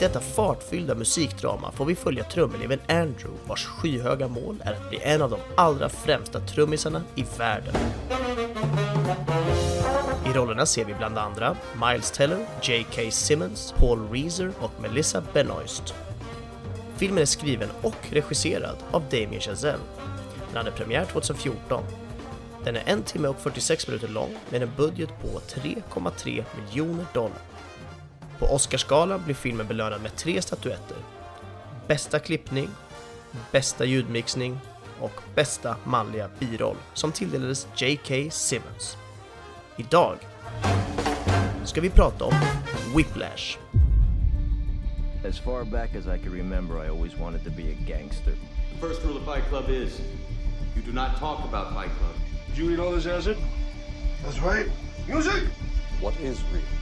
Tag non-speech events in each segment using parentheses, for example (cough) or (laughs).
detta fartfyllda musikdrama får vi följa trumeleven Andrew vars skyhöga mål är att bli en av de allra främsta trummisarna i världen. I rollerna ser vi bland andra Miles Teller, J.K. Simmons, Paul Reeser och Melissa Benoist. Filmen är skriven och regisserad av Damien Chazelle. Den hade premiär 2014. Den är en timme och 46 minuter lång med en budget på 3,3 miljoner dollar. På Oscarsgalan blir filmen belönad med tre statyetter. Bästa klippning, bästa ljudmixning och bästa manliga biroll som tilldelades J.K. Simmons. Idag ska vi prata om Whiplash. As far back as I can remember, I always wanted to be a gangster. The first rule of Fight Club is you do not talk about Fight Club. Did you eat all this acid? That's right. Music! What is real?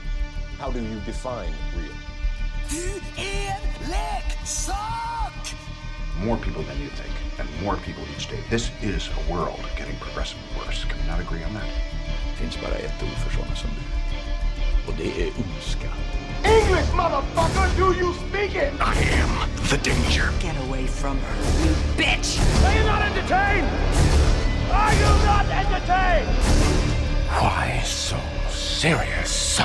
How do you define real? Du är leksak! More people than you think, and more people each day. This is a world getting progressively worse. Can we not agree on that? Det finns bara ett ord för sådana som du. Och det är ondska. English, motherfucker! Do you speak it? I am the danger. Get away from her, you bitch! Are you not entertained? Are you not entertained? Why so serious?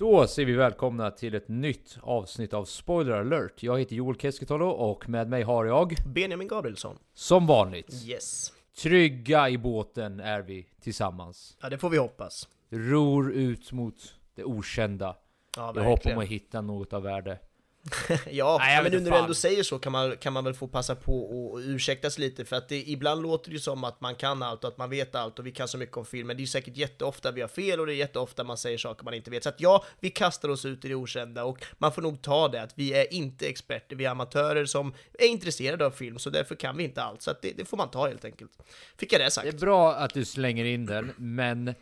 Då säger vi välkomna till ett nytt avsnitt av Spoiler alert. Jag heter Joel Keskitalo och med mig har jag, Benjamin Gabrielsson. som vanligt, Yes. trygga i båten är vi tillsammans. Ja, det får vi hoppas. Ror ut mot det okända. Ja, I hopp om att hitta något av värde. (laughs) Ja, Nej, men nu när du ändå säger så kan man, kan man väl få passa på och, och ursäkta sig lite för att det, ibland låter det som att man kan allt och att man vet allt och vi kan så mycket om film men det är säkert jätteofta vi har fel och det är jätteofta man säger saker man inte vet. Så att ja, vi kastar oss ut i det okända och man får nog ta det att vi är inte experter, vi är amatörer som är intresserade av film så därför kan vi inte allt. Så att det, det får man ta helt enkelt. Fick jag det sagt? Det är bra att du slänger in den, men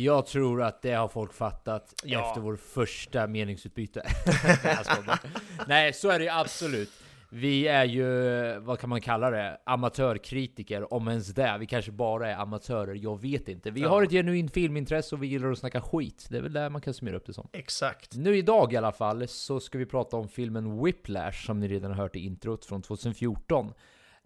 jag tror att det har folk fattat Ja. efter vår första meningsutbyte. (laughs) Nej, så är det ju absolut. Vi är ju, vad kan man kalla det, amatörkritiker, om ens det. Vi kanske bara är amatörer, jag vet inte. Vi Ja. har ett genuint filmintresse och vi gillar att snacka skit. Det är väl där man kan summera upp det som. Exakt. Nu idag i alla fall så ska vi prata om filmen Whiplash som ni redan har hört i introt från 2014.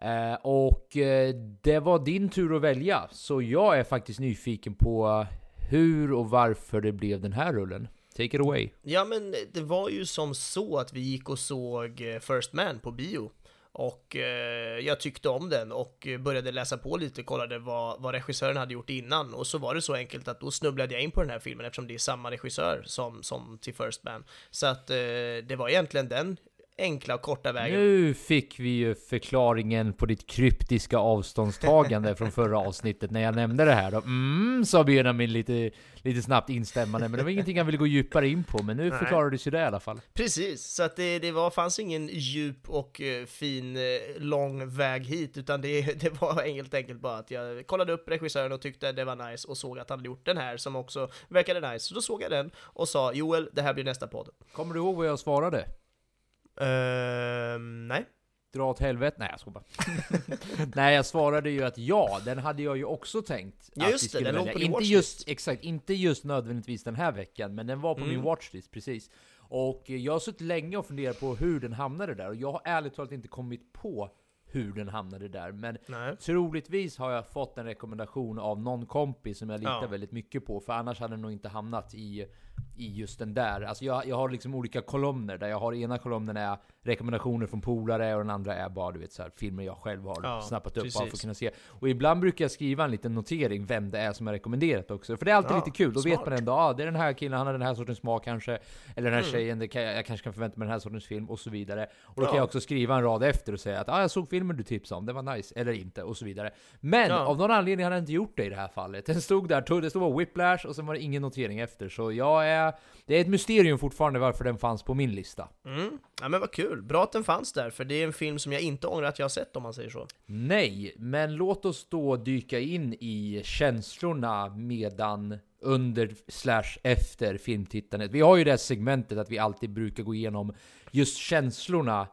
Eh, och eh, det var din tur att välja, så jag är faktiskt nyfiken på hur och varför det blev den här rullen. Take it away. Ja, men det var ju som så att vi gick och såg eh, First Man på bio. Och eh, jag tyckte om den och började läsa på lite, kollade vad, vad regissören hade gjort innan. Och så var det så enkelt att då snubblade jag in på den här filmen eftersom det är samma regissör som, som till First Man. Så att eh, det var egentligen den enkla och korta vägen. Nu fick vi ju förklaringen på ditt kryptiska avståndstagande från förra avsnittet när jag nämnde det här då. Mm, sa Benjamin lite, lite snabbt instämmande, men det var ingenting han ville gå djupare in på. Men nu Nej. förklarades ju det i alla fall. Precis, så att det, det var, fanns ingen djup och eh, fin, eh, lång väg hit, utan det, (laughs) det var helt enkelt bara att jag kollade upp regissören och tyckte det var nice och såg att han hade gjort den här som också verkade nice. Så då såg jag den och sa Joel, det här blir nästa podd. Kommer du ihåg vad jag svarade? Ehm, nej. Dra åt helvete? Nej jag skojar. (laughs) Nej jag svarade ju att ja, den hade jag ju också tänkt Ja, att just vi det, skulle den låg välja. Inte just, exakt, inte just nödvändigtvis den här veckan, men den var på Mm. min watchlist, precis. Och jag har suttit länge och funderat på hur den hamnade där, och jag har ärligt talat inte kommit på hur den hamnade där, men Nej. troligtvis har jag fått en rekommendation av någon kompis som jag litar Ja. väldigt mycket på, för annars hade den nog inte hamnat i, i just den där. Alltså jag, jag har liksom olika kolumner, där jag har ena kolumnen är rekommendationer från polare, och den andra är bara du vet så här, filmer jag själv har Ja, snappat upp bara för att kunna se. Och ibland brukar jag skriva en liten notering vem det är som är rekommenderat också, för det är alltid Ja, lite kul. Då vet smart. man ändå, ah, det är den här killen, han har den här sortens smak kanske, eller den här Mm. tjejen, kan, jag kanske kan förvänta mig den här sortens film, och så vidare. Och då Ja. kan jag också skriva en rad efter och säga att ah, jag såg filmen du tipsade om, det var nice, eller inte, och så vidare. Men av någon anledning hade jag inte gjort det i det här fallet. Den stod där, det stod bara Whiplash, och sen var det ingen notering efter. Så jag är... Det är ett mysterium fortfarande varför den fanns på min lista. Mm. Ja men vad kul, bra att den fanns där, för det är en film som jag inte ångrar att jag har sett om man säger så. Nej, men låt oss då dyka in i känslorna medan under slash efter filmtittandet. Vi har ju det här segmentet att vi alltid brukar gå igenom just känslorna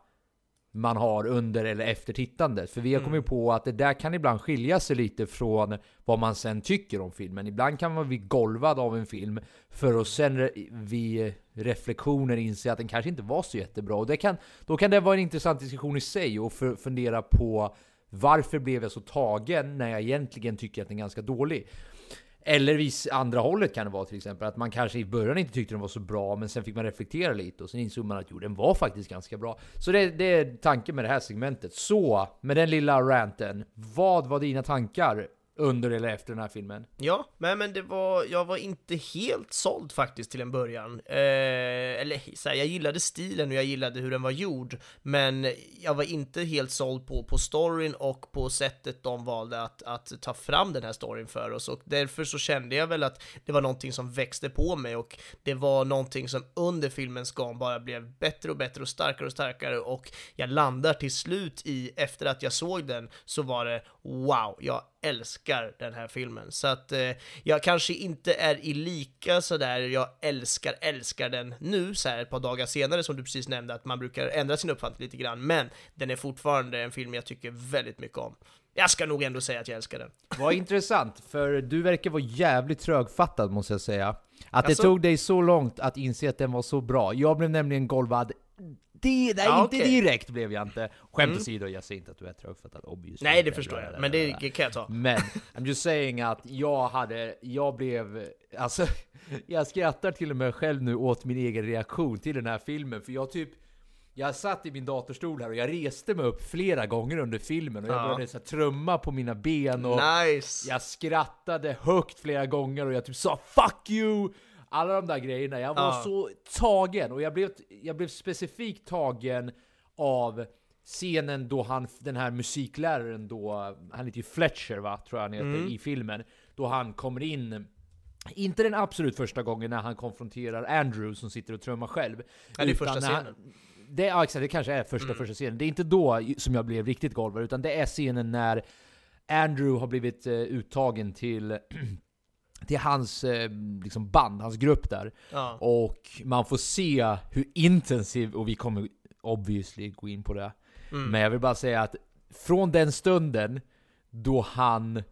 man har under eller efter tittandet. För vi har kommit på att det där kan ibland skilja sig lite från vad man sen tycker om filmen. Ibland kan man bli golvad av en film för att sen re- vid reflektioner inse att den kanske inte var så jättebra. Och det kan, då kan det vara en intressant diskussion i sig och för, fundera på varför blev jag så tagen när jag egentligen tycker att den är ganska dålig. Eller vis andra hållet kan det vara till exempel, att man kanske i början inte tyckte den var så bra, men sen fick man reflektera lite och sen insåg man att jo, den var faktiskt ganska bra. Så det, det är tanken med det här segmentet. Så, med den lilla ranten, vad var dina tankar under eller efter den här filmen? Ja, men, men det var, jag var inte helt såld faktiskt till en början. Eh, eller så här, jag gillade stilen och jag gillade hur den var gjord, men jag var inte helt såld på, på storyn och på sättet de valde att, att ta fram den här storyn för oss. Och därför så kände jag väl att det var någonting som växte på mig och det var någonting som under filmens gång bara blev bättre och bättre och starkare och starkare och jag landar till slut i, efter att jag såg den, så var det wow, jag älskar den här filmen. Så att eh, jag kanske inte är i lika sådär, jag älskar, älskar den nu så här ett par dagar senare som du precis nämnde att man brukar ändra sin uppfattning lite grann, men den är fortfarande en film jag tycker väldigt mycket om. Jag ska nog ändå säga att jag älskar den. Vad intressant, för du verkar vara jävligt trögfattad måste jag säga. Att det Alltså? tog dig så långt att inse att den var så bra. Jag blev nämligen golvad det, nej, Ja, inte okej. direkt blev jag inte. Skämt Mm. åsido, jag säger inte att du är trögfattad obviously. Nej, det förstår jag, men det kan jag ta. Men, I'm just saying att jag hade, jag blev, alltså, (laughs) jag skrattar till och med själv nu åt min egen reaktion till den här filmen, för jag typ jag satt i min datorstol här och jag reste mig upp flera gånger under filmen och jag Ja. började så här, trumma på mina ben och Nice! jag skrattade högt flera gånger och jag typ sa 'Fuck you!' Alla de där grejerna, jag var Ja. så tagen och jag blev, jag blev specifikt tagen av scenen då han, den här musikläraren då, han heter ju Fletcher va, tror jag han heter Mm. i filmen, då han kommer in inte den absolut första gången när han konfronterar Andrew som sitter och trummar själv. Ja, det är första när han- scenen. Det, ja, exakt, det kanske är första, första scenen. Det är inte då som jag blev riktigt golvad, utan det är scenen när Andrew har blivit eh, uttagen till, till hans eh, liksom band, hans grupp där. Ja. Och man får se hur intensiv, och vi kommer obviously gå in på det. Mm. Men jag vill bara säga att från den stunden då han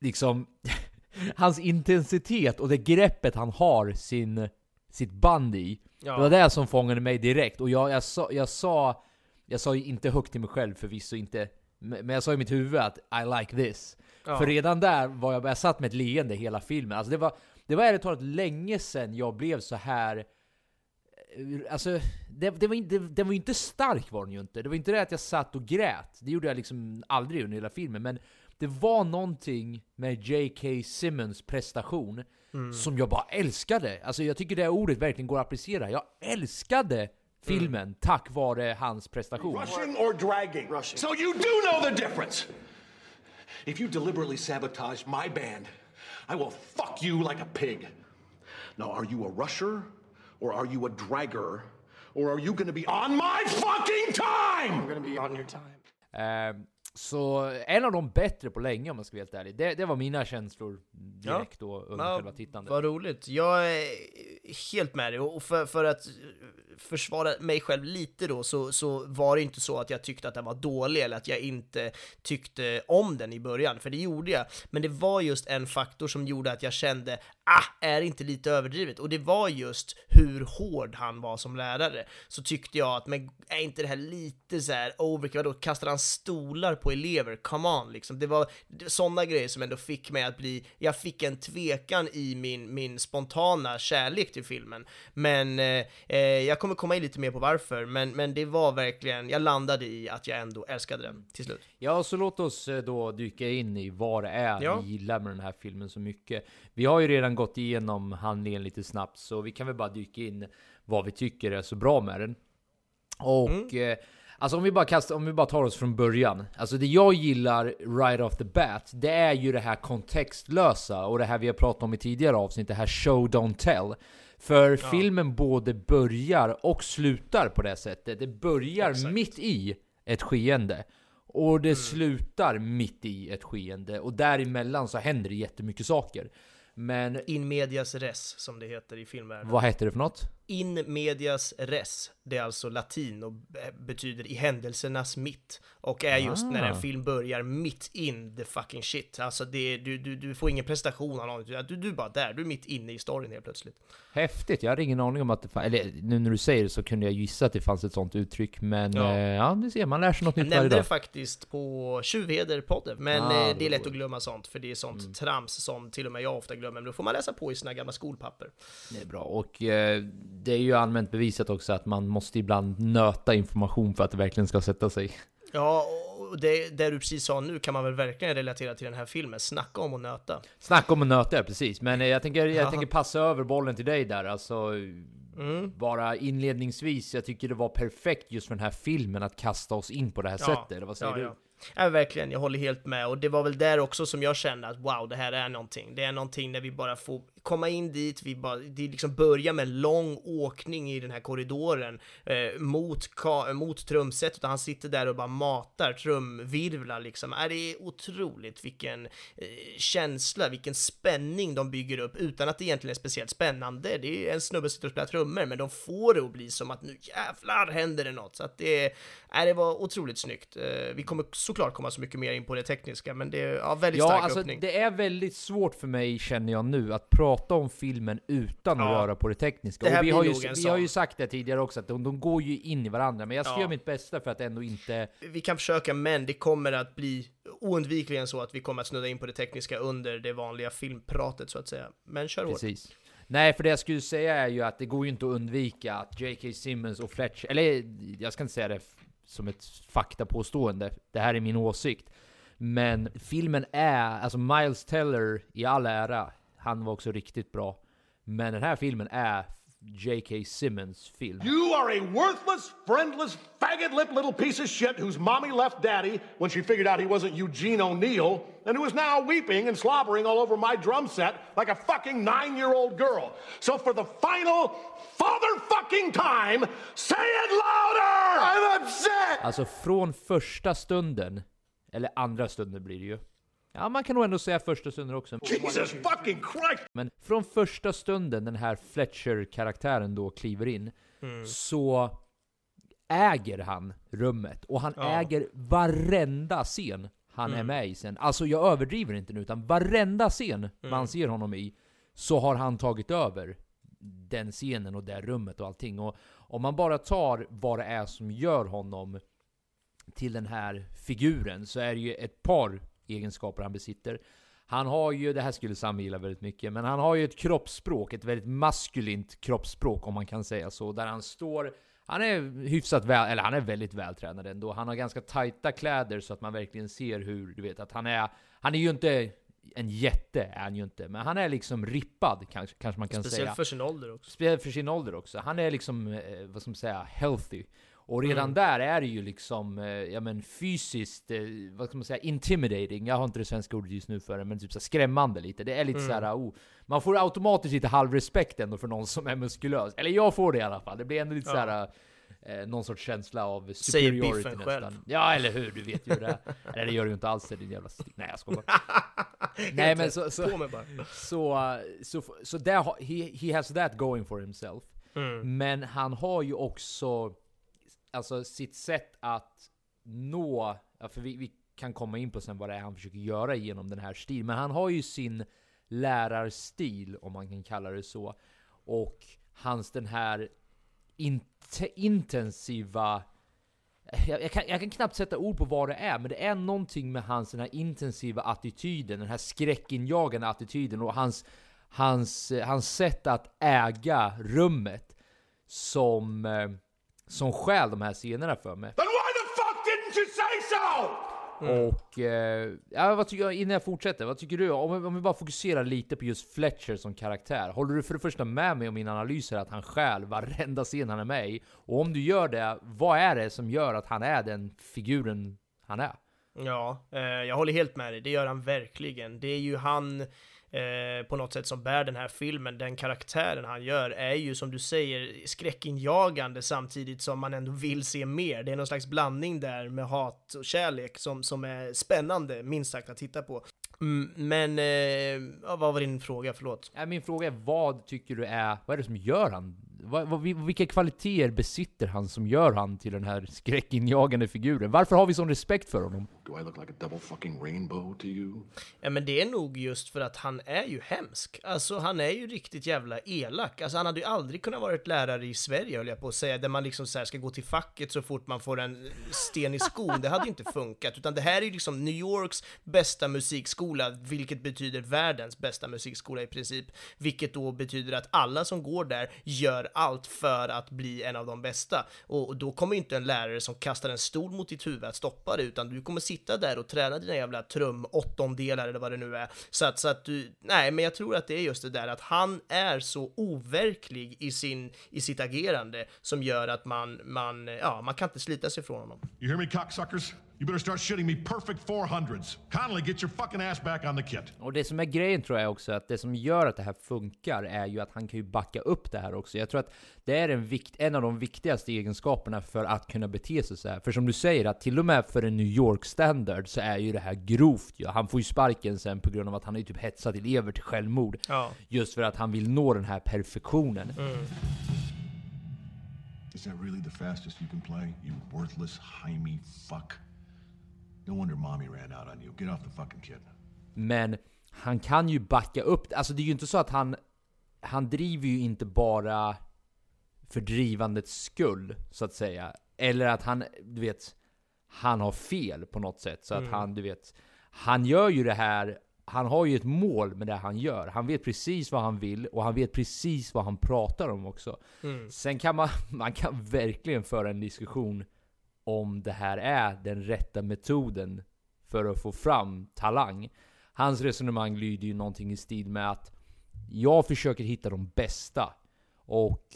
liksom (laughs) hans intensitet och det greppet han har sin, sitt band i. Ja. Det var det som fångade mig direkt. Och jag, jag, sa, jag sa, jag sa inte högt till mig själv förvisso inte, men jag sa i mitt huvud att I like this. Ja. För redan där var jag, jag satt med ett leende hela filmen. Alltså det var, det var ärligt talat länge sedan jag blev så här eh, Alltså, det, det, var inte, det var ju inte stark var den ju inte. Det var inte det att jag satt och grät. Det gjorde jag liksom aldrig under hela filmen. Men det var någonting med J.K. Simmons prestation som jag bara älskade. Alltså jag tycker det ordet verkligen går att applicera. Jag älskade filmen tack vare hans prestation. Rushing or dragging? Rushing. So you do know the difference. If you deliberately sabotage my band, I will fuck you like a pig. Now, are you a rusher or are you a dragger? Or are you gonna be on my fucking time? I'm gonna be on your time. Ehm, så en av de bättre på länge om man ska vara helt ärlig. Det, det var mina känslor direkt då under Ja, själva tittandet. Vad roligt. Jag är helt med dig. Och för, för att försvara mig själv lite då, så, så var det inte så att jag tyckte att den var dålig eller att jag inte tyckte om den i början, för det gjorde jag. Men det var just en faktor som gjorde att jag kände, ah, är det inte lite överdrivet? Och det var just hur hård han var som lärare. Så tyckte jag att, men är inte det här lite så här overkill? Vadå, kastar han stolar på elever? Come on, liksom. Det var sådana grejer som ändå fick mig att bli, jag fick en tvekan i min, min spontana kärlek till filmen. Men eh, eh, jag kommer komma in lite mer på varför, men, men det var verkligen, jag landade i att jag ändå älskade den till slut. Ja, så låt oss eh, då dyka in i vad det är Ja. vi gillar med den här filmen så mycket. Vi har ju redan gått igenom handlingen lite snabbt, så vi kan väl bara dyka in vad vi tycker är så bra med den. Och eh, alltså om vi bara kastar, om vi bara tar oss från början. Alltså det jag gillar right off the bat, det är ju det här kontextlösa och det här vi har pratat om i tidigare avsnitt, det här show don't tell. För filmen både börjar och slutar på det sättet. Det börjar Exakt. mitt i ett skeende. Och det slutar mitt i ett skeende. Och däremellan så händer det jättemycket saker. Men In medias res, som det heter i filmvärlden. vad heter det för något? In medias res, det är alltså latin och betyder i händelsernas mitt. Och är just ah. när en film börjar mitt in the fucking shit. Alltså det, du, du, du får ingen prestation av någon, du, du är bara där, du är mitt inne i storyn helt plötsligt. Häftigt, jag hade ingen aning om att det fanns, eller nu när du säger det så kunde jag gissa att det fanns ett sånt uttryck, men ja, eh, ja ser, man lär sig något nytt varje dag. Jag nämnde det faktiskt på Tjuvheder-podden, men ah, eh, det är lätt att glömma sånt, för det är sånt mm. trams som till och med jag ofta glömmer, men då får man läsa på i sina gamla skolpapper. Det är bra, och eh, det är ju allmänt bevisat också att man måste ibland nöta information för att det verkligen ska sätta sig. Ja, och det, det du precis sa nu kan man väl verkligen relatera till den här filmen. Snacka om att nöta. Snacka om att nöta, precis. Men jag tänker, jag tänker passa över bollen till dig där. Alltså, mm. bara inledningsvis, jag tycker det var perfekt just för den här filmen att kasta oss in på det här ja, sättet. Vad säger ja, du? Ja. Ja, verkligen, jag håller helt med. Och det var väl där också som jag kände att wow, det här är någonting. Det är någonting när vi bara får komma in dit, vi bara, det liksom börjar med lång åkning i den här korridoren eh, mot, mot trumsetet och han sitter där och bara matar trumvirvlar liksom. Är det är otroligt vilken eh, känsla, vilken spänning de bygger upp utan att det egentligen är speciellt spännande. Det är en snubbe som sitter och spelar trummor, men de får det att bli som att nu jävlar händer det något. Så att det, äh, det var otroligt snyggt. Eh, vi kommer så såklart komma så mycket mer in på det tekniska, men det är ja, väldigt ja, stark alltså, öppning. Det är väldigt svårt för mig, känner jag nu, att prata om filmen utan att röra på det tekniska. Det och vi, har ju, vi har ju sagt det tidigare också, att de, de går ju in i varandra, men jag ska ja. göra mitt bästa för att ändå inte... Vi kan försöka, men det kommer att bli oundvikligen så att vi kommer att snudda in på det tekniska under det vanliga filmpratet, så att säga. Men kör Precis. Hårt. Nej, för det jag skulle säga är ju att det går ju inte att undvika att J.K. Simmons och Fletcher, eller jag ska inte säga det som ett faktapåstående. Det här är min åsikt. Men filmen är, alltså Miles Teller i all ära, han var också riktigt bra. Men den här filmen är J.K. Simmons film. You are a worthless, friendless, faggot-lipped little piece of shit whose mommy left daddy when she figured out he wasn't Eugene O'Neill, and who is now weeping and slobbering all over my drum set like a fucking nine-year-old girl. So for the final father-fucking time, say it louder! I'm upset! Alltså från första stunden, eller andra stunden blir det ju, Ja, man kan nog ändå säga första stunden också. Jesus fucking Christ! Men från första stunden den här Fletcher-karaktären då kliver in, mm. så äger han rummet. Och han ja. äger varenda scen han mm. är med i sen. Alltså jag överdriver inte nu, utan varenda scen mm. man ser honom i, så har han tagit över den scenen och det rummet och allting. Och om man bara tar vad det är som gör honom till den här figuren, så är det ju ett par egenskaper han besitter. Han har ju, det här skulle Sam gilla väldigt mycket, men han har ju ett kroppsspråk, ett väldigt maskulint kroppsspråk om man kan säga så, där han står han är hyfsat väl, eller han är väldigt vältränad ändå. Han har ganska tajta kläder så att man verkligen ser hur, du vet, att han är... Han är ju inte en jätte, är han ju inte. Men han är liksom rippad, kanske, kanske man kan Speciellt säga. Speciellt för sin ålder också. Speciellt för sin ålder också. Han är liksom, eh, vad ska man säga, healthy. Och redan mm. där är det ju liksom, eh, ja men fysiskt, eh, vad ska man säga, intimidating. Jag har inte det svenska ordet just nu för det, men typ så skrämmande lite. Det är lite mm. såhär, oh, man får automatiskt lite halvrespekt ändå för någon som är muskulös. Eller jag får det i alla fall. Det blir ändå lite ja. såhär, eh, någon sorts känsla av superiority Säger nästan. Själv. Ja, eller hur? Du vet ju det. Eller det gör du ju inte alls, din jävla Nej, jag skojar (laughs) Nej men så, så, så, så, så, så där, he, he has that going for himself. Mm. Men han har ju också alltså sitt sätt att nå, för vi, vi kan komma in på sen vad det är han försöker göra genom den här stilen, men han har ju sin lärarstil, om man kan kalla det så, och hans den här int intensiva jag, jag, kan, jag, kan, knappt sätta ord på vad det är, men det är någonting med hans den här intensiva attityden, den här skräckinjagande attityden och hans, hans, hans sätt att äga rummet som eh, som stjäl de här scenerna för mig. Then why the fuck didn't you say so? Mm. Och, eh, ja, vad tycker jag, innan jag fortsätter, vad tycker du? Om, om vi bara fokuserar lite på just Fletcher som karaktär. Håller du för det första med mig om min analys här att han stjäl varenda scen han är med i? Och om du gör det, vad är det som gör att han är den figuren han är? Ja, eh, jag håller helt med dig. Det gör han verkligen. Det är ju han eh, på något sätt som bär den här filmen, den karaktären han gör, är ju som du säger skräckinjagande samtidigt som man ändå vill se mer. Det är någon slags blandning där med hat och kärlek som, som är spännande, minst sagt, att titta på. Mm, men, eh, vad var din fråga? Förlåt. Min fråga är, vad tycker du är, vad är det som gör han vad, vad, vilka kvaliteter besitter han som gör han till den här skräckinjagande figuren? Varför har vi sån respekt för honom? Do I look like a double fucking rainbow to you? Ja, men det är nog just för att han är ju hemsk. Alltså, han är ju riktigt jävla elak. Alltså, han hade ju aldrig kunnat vara lärare i Sverige, höll jag på att säga, där man liksom så här ska gå till facket så fort man får en sten i skon. Det hade ju inte funkat, utan det här är ju liksom New Yorks bästa musikskola, vilket betyder världens bästa musikskola i princip, vilket då betyder att alla som går där gör allt för att bli en av de bästa. Och, och då kommer ju inte en lärare som kastar en stol mot ditt huvud att stoppa det, utan du kommer sitta där och träna dina jävla trum åttondelar eller vad det nu är. Så att, så att du, nej, men jag tror att det är just det där att han är så overklig i, sin, i sitt agerande som gör att man, man, ja, man kan inte slita sig från honom. You hear me, cocksuckers? You better start shitting me perfect 400s. Connolly, get your fucking ass back on the kit. Och det som är grejen tror jag också, att det som gör att det här funkar är ju att han kan ju backa upp det här också. Jag tror att det är en, vikt, en av de viktigaste egenskaperna för att kunna bete sig så här. För som du säger, att till och med för en New York standard så är ju det här grovt ju. Han får ju sparken sen på grund av att han ju typ hetsat elever till självmord. Ja. Just för att han vill nå den här perfektionen. Mm. Is that really the fastest you can play, you worthless, hymie fuck? No wonder mommy ran out on you. Get off the fucking kid. Men han kan ju backa upp Alltså det är ju inte så att han... Han driver ju inte bara för drivandets skull, så att säga. Eller att han, du vet, han har fel på något sätt. Så att Mm. han, du vet, han gör ju det här, han har ju ett mål med det han gör. Han vet precis vad han vill och han vet precis vad han pratar om också. Mm. Sen kan man, (laughs) man kan verkligen föra en diskussion om det här är den rätta metoden för att få fram talang. Hans resonemang lyder ju någonting i stil med att jag försöker hitta de bästa. Och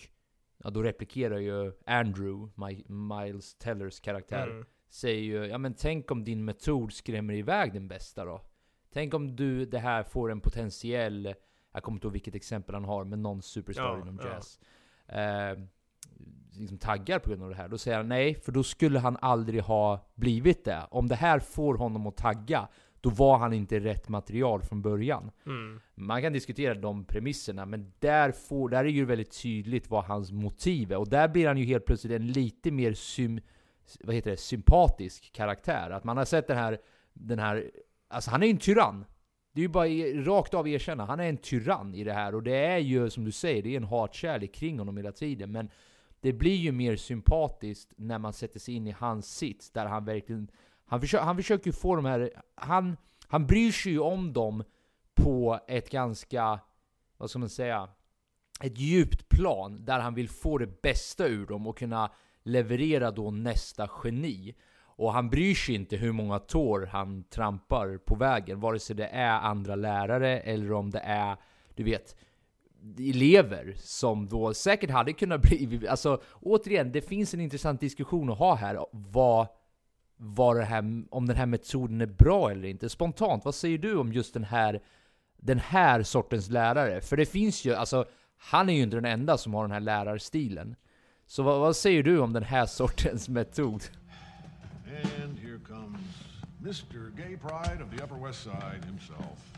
ja, då replikerar ju Andrew, My, Miles Tellers karaktär, Mm. säger ju ja men tänk om din metod skrämmer iväg den bästa då? Tänk om du det här får en potentiell, jag kommer inte ihåg vilket exempel han har, men någon superstar Ja, inom ja. jazz. Eh, liksom taggar på grund av det här. Då säger han nej, för då skulle han aldrig ha blivit det. Om det här får honom att tagga, då var han inte rätt material från början. Mm. Man kan diskutera de premisserna, men där, får, där är ju väldigt tydligt vad hans motiv är. Och där blir han ju helt plötsligt en lite mer sym, vad heter det, sympatisk karaktär. Att man har sett den här, den här alltså han är ju en tyrann. Det är ju bara rakt av erkänna, han är en tyrann i det här. Och det är ju som du säger, det är en hatkärlek kring honom hela tiden. Men det blir ju mer sympatiskt när man sätter sig in i hans sits, där han verkligen... Han, försöker, han försöker ju få de här... Han, han bryr sig ju om dem på ett ganska, vad ska man säga, ett djupt plan där han vill få det bästa ur dem och kunna leverera då nästa geni. Och han bryr sig inte hur många tår han trampar på vägen, vare sig det är andra lärare eller om det är, du vet, elever som då säkert hade kunnat (laughs) bli... Alltså återigen, det finns en intressant diskussion att ha här. Vad, vad det här, om den här metoden är bra eller inte. Spontant, vad säger du om just den här, den här sortens lärare? För det finns ju, alltså, han är ju inte den enda som har den här lärarstilen. Så vad, vad säger du om den här (laughs) sortens metod? And here comes Mr. Gay Pride of the Upper West Side himself.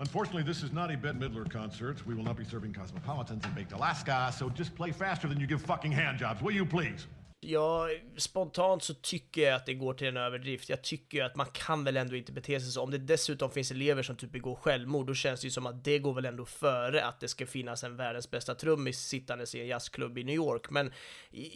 Unfortunately, this is not a Bette Midler concert. We will not be serving cosmopolitans in baked Alaska, so just play faster than you give fucking handjobs, will you please? Ja, spontant så tycker jag att det går till en överdrift. Jag tycker ju att man kan väl ändå inte bete sig så. Om det dessutom finns elever som typ begår självmord, då känns det ju som att det går väl ändå före att det ska finnas en världens bästa trummis sittandes i en jazzklubb i New York. Men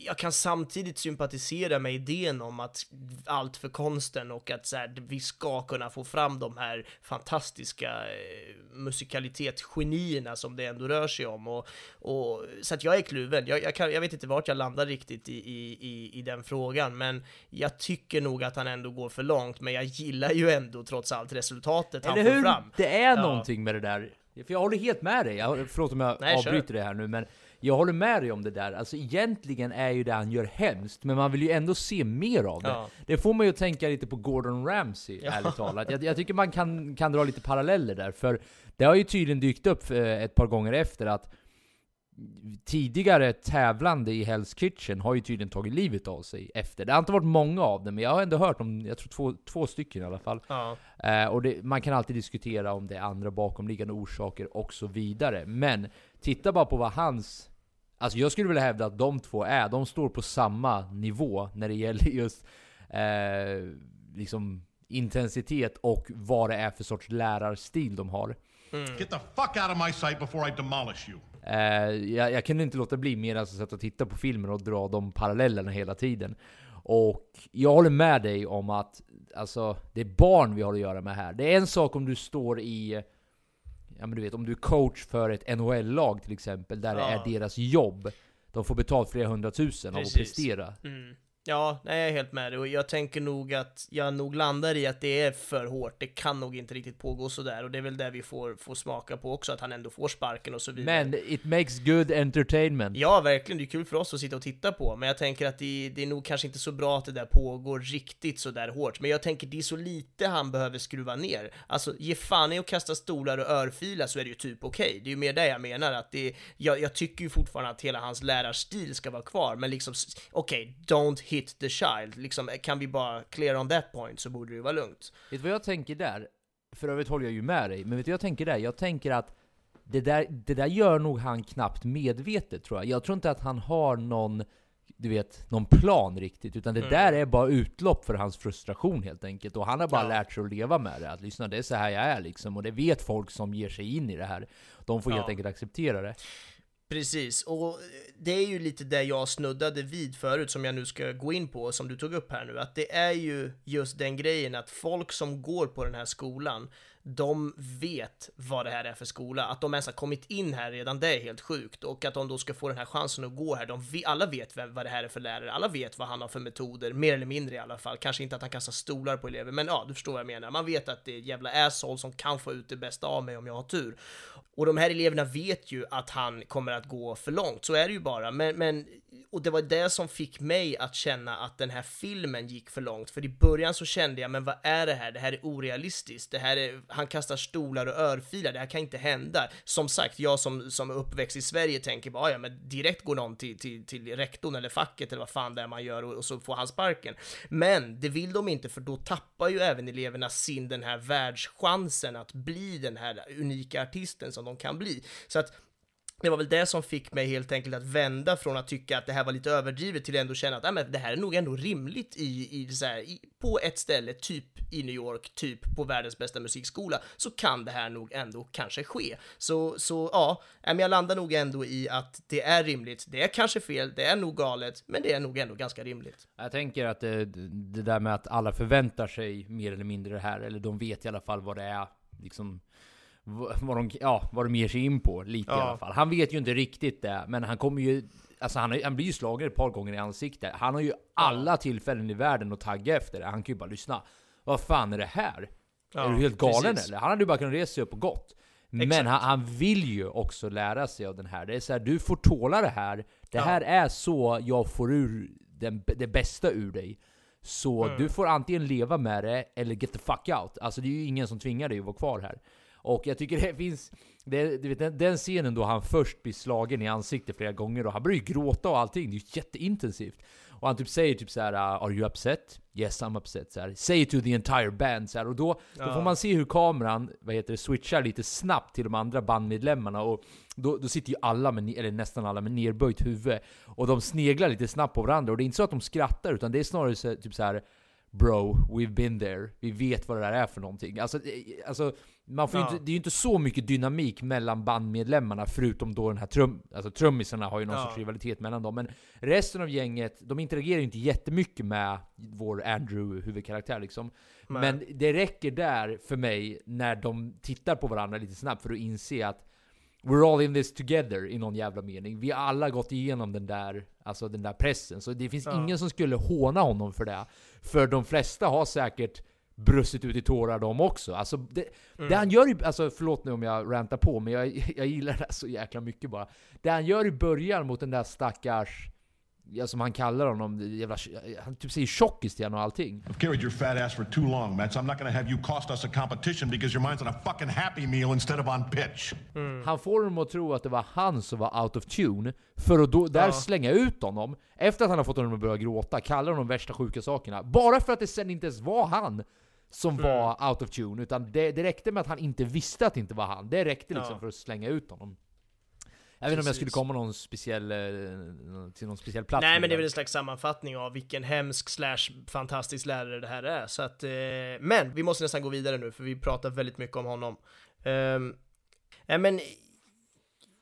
jag kan samtidigt sympatisera med idén om att allt för konsten och att så här, vi ska kunna få fram de här fantastiska eh, musikalitetsgenierna som det ändå rör sig om. Och, och, så att jag är kluven. Jag, jag, kan, jag vet inte vart jag landar riktigt i, i, i, i den frågan, men jag tycker nog att han ändå går för långt. Men jag gillar ju ändå trots allt resultatet han Eller får hur? fram. Det är Ja. någonting med det där. För jag håller helt med dig. Jag, förlåt om jag Nej, kör. avbryter det här nu, men jag håller med dig om det där. Alltså egentligen är ju det han gör hemskt, men man vill ju ändå se mer av det. Ja. Det får mig att tänka lite på Gordon Ramsay, Ja. ärligt talat. Jag, jag tycker man kan, kan dra lite paralleller där, för det har ju tydligen dykt upp eh, ett par gånger efter att tidigare tävlande i Hell's Kitchen har ju tydligen tagit livet av sig efter. Det har inte varit många av dem, men jag har ändå hört om, jag tror två, två stycken i alla fall. Ja. Eh, och det, man kan alltid diskutera om det är andra bakomliggande orsaker och så vidare. Men titta bara på vad hans... Alltså jag skulle vilja hävda att de två är, de står på samma nivå när det gäller just eh, liksom intensitet och vad det är för sorts lärarstil de har. Get the fuck out of my sight before I demolish you. Eh, jag, jag kunde inte låta bli mer än att sätta och titta på filmen och dra de parallellerna hela tiden. Och jag håller med dig om att alltså, det är barn vi har att göra med här. Det är en sak om du står i, ja men du vet, om du är coach för ett NHL-lag till exempel, där det Ja. är deras jobb. De får betalt flera hundratusen av att prestera. Mm. Ja, nej, jag är helt med dig. Och jag tänker nog att jag nog landar i att det är för hårt. Det kan nog inte riktigt pågå sådär. Och det är väl det vi får, får smaka på också, att han ändå får sparken och så vidare. Men it makes good entertainment. Ja, verkligen. Det är kul för oss att sitta och titta på, men jag tänker att det, det är nog kanske inte så bra att det där pågår riktigt så där hårt. Men jag tänker det är så lite han behöver skruva ner. Alltså, ge fan i att kasta stolar och örfila så är det ju typ okej. Det är ju mer det jag menar, att det jag, jag tycker ju fortfarande att hela hans lärarstil ska vara kvar, men liksom, okej, don't hit the child. Liksom, kan vi bara clear on that point så borde det ju vara lugnt. Vet du vad jag tänker där? För övrigt håller jag ju med dig, men vet du vad jag tänker där? Jag tänker att det där, det där gör nog han knappt medvetet tror jag. Jag tror inte att han har någon, du vet, någon plan riktigt, utan det Mm. där är bara utlopp för hans frustration helt enkelt. Och han har bara Ja. lärt sig att leva med det. Att lyssna, det är så här jag är liksom. Och det vet folk som ger sig in i det här. De får helt Ja. enkelt acceptera det. Precis, och det är ju lite det jag snuddade vid förut som jag nu ska gå in på, som du tog upp här nu, att det är ju just den grejen att folk som går på den här skolan, de vet vad det här är för skola. Att de ens har kommit in här redan, det är helt sjukt. Och att de då ska få den här chansen att gå här, de, alla vet vem, vad det här är för lärare, alla vet vad han har för metoder, mer eller mindre i alla fall. Kanske inte att han kastar stolar på elever, men ja, du förstår vad jag menar. Man vet att det är ett jävla asshole som kan få ut det bästa av mig om jag har tur. Och de här eleverna vet ju att han kommer att gå för långt, så är det ju bara. Men, men och det var det som fick mig att känna att den här filmen gick för långt. För i början så kände jag, men vad är det här? Det här är orealistiskt. Det här är, han kastar stolar och örfilar, det här kan inte hända. Som sagt, jag som, som är uppväxt i Sverige tänker bara, ah, ja men direkt går någon till, till, till rektorn eller facket eller vad fan det är man gör och, och så får han sparken. Men det vill de inte för då tappar ju även eleverna sin den här världschansen att bli den här unika artisten som de kan bli. Så att det var väl det som fick mig helt enkelt att vända från att tycka att det här var lite överdrivet till att ändå känna att "Nej, men det här är nog ändå rimligt i, i, så här, i, på ett ställe, typ i New York, typ på världens bästa musikskola, så kan det här nog ändå kanske ske. Så, så ja, men jag landar nog ändå i att det är rimligt. Det är kanske fel, det är nog galet, men det är nog ändå ganska rimligt. Jag tänker att eh, det, det där med att alla förväntar sig mer eller mindre det här, eller de vet i alla fall vad det är, liksom vad de, ja, vad de ger sig in på, lite i Ja. alla fall. Han vet ju inte riktigt det, men han kommer ju... Alltså han, han blir ju slagen ett par gånger i ansiktet. Han har ju alla tillfällen i världen att tagga efter det. Han kan ju bara lyssna. Vad fan är det här? Ja, är du helt galen precis. eller? Han hade ju bara kunnat resa sig upp och gått. Men Exakt. han, han vill ju också lära sig av den här. Det är så här, du får tåla det här. Det Ja. här är så jag får ur den, det bästa ur dig. Så Mm. du får antingen leva med det, eller get the fuck out. Alltså det är ju ingen som tvingar dig att vara kvar här. Och jag tycker det finns... Det, du vet, den, den scenen då han först blir slagen i ansiktet flera gånger och han börjar ju gråta och allting. Det är ju jätteintensivt. Och han typ säger typ så här: uh, Are you upset? Yes I'm upset. Så här, Say it to the entire band. Så här, och då, då Ja. får man se hur kameran vad heter det, switchar lite snabbt till de andra bandmedlemmarna. Och då, då sitter ju alla, med, eller nästan alla, med nerböjt huvud. Och de sneglar lite snabbt på varandra. Och det är inte så att de skrattar, utan det är snarare så, typ så här. Bro, we've been there. Vi vet vad det där är för någonting. Alltså, eh, alltså man får Ja. inte, det är ju inte så mycket dynamik mellan bandmedlemmarna, förutom då den här trum, alltså trummisarna har ju någon Ja. sorts rivalitet mellan dem. Men resten av gänget, de interagerar ju inte jättemycket med vår Andrew, huvudkaraktär liksom. Nej. Men det räcker där för mig, när de tittar på varandra lite snabbt, för att inse att We're all in this together i någon jävla mening. Vi har alla gått igenom den där, alltså den där pressen. Så det finns Ja. ingen som skulle håna honom för det. För de flesta har säkert brustit ut i tårar de också. Alltså det, Mm. det han gör i, alltså förlåt nu om jag rantar på, men jag, (laughs) jag gillar det så jäkla mycket bara. Det han gör i början mot den där stackars, ja som han kallar honom, jävla, han typ säger tjockis till honom och allting. I've carried your fat ass for too long, Mets. I'm not gonna have you cost us a competition because your mind's on a fucking happy meal instead of on pitch. Han får dem att tro att det var han som var out of tune, för att då, där Ja. slänga ut honom, efter att han har fått honom att börja gråta, kallar honom de värsta sjuka sakerna. Bara för att det sen inte ens var han som var out of tune, utan det, det räckte med att han inte visste att det inte var han. Det räckte liksom Ja. för att slänga ut honom. Jag vet inte om jag skulle komma någon speciell, eh, till någon speciell plats. Nej men det är väl en slags sammanfattning av vilken hemsk slash fantastisk lärare det här är. Så att, eh, men vi måste nästan gå vidare nu för vi pratar väldigt mycket om honom. Um, nej men,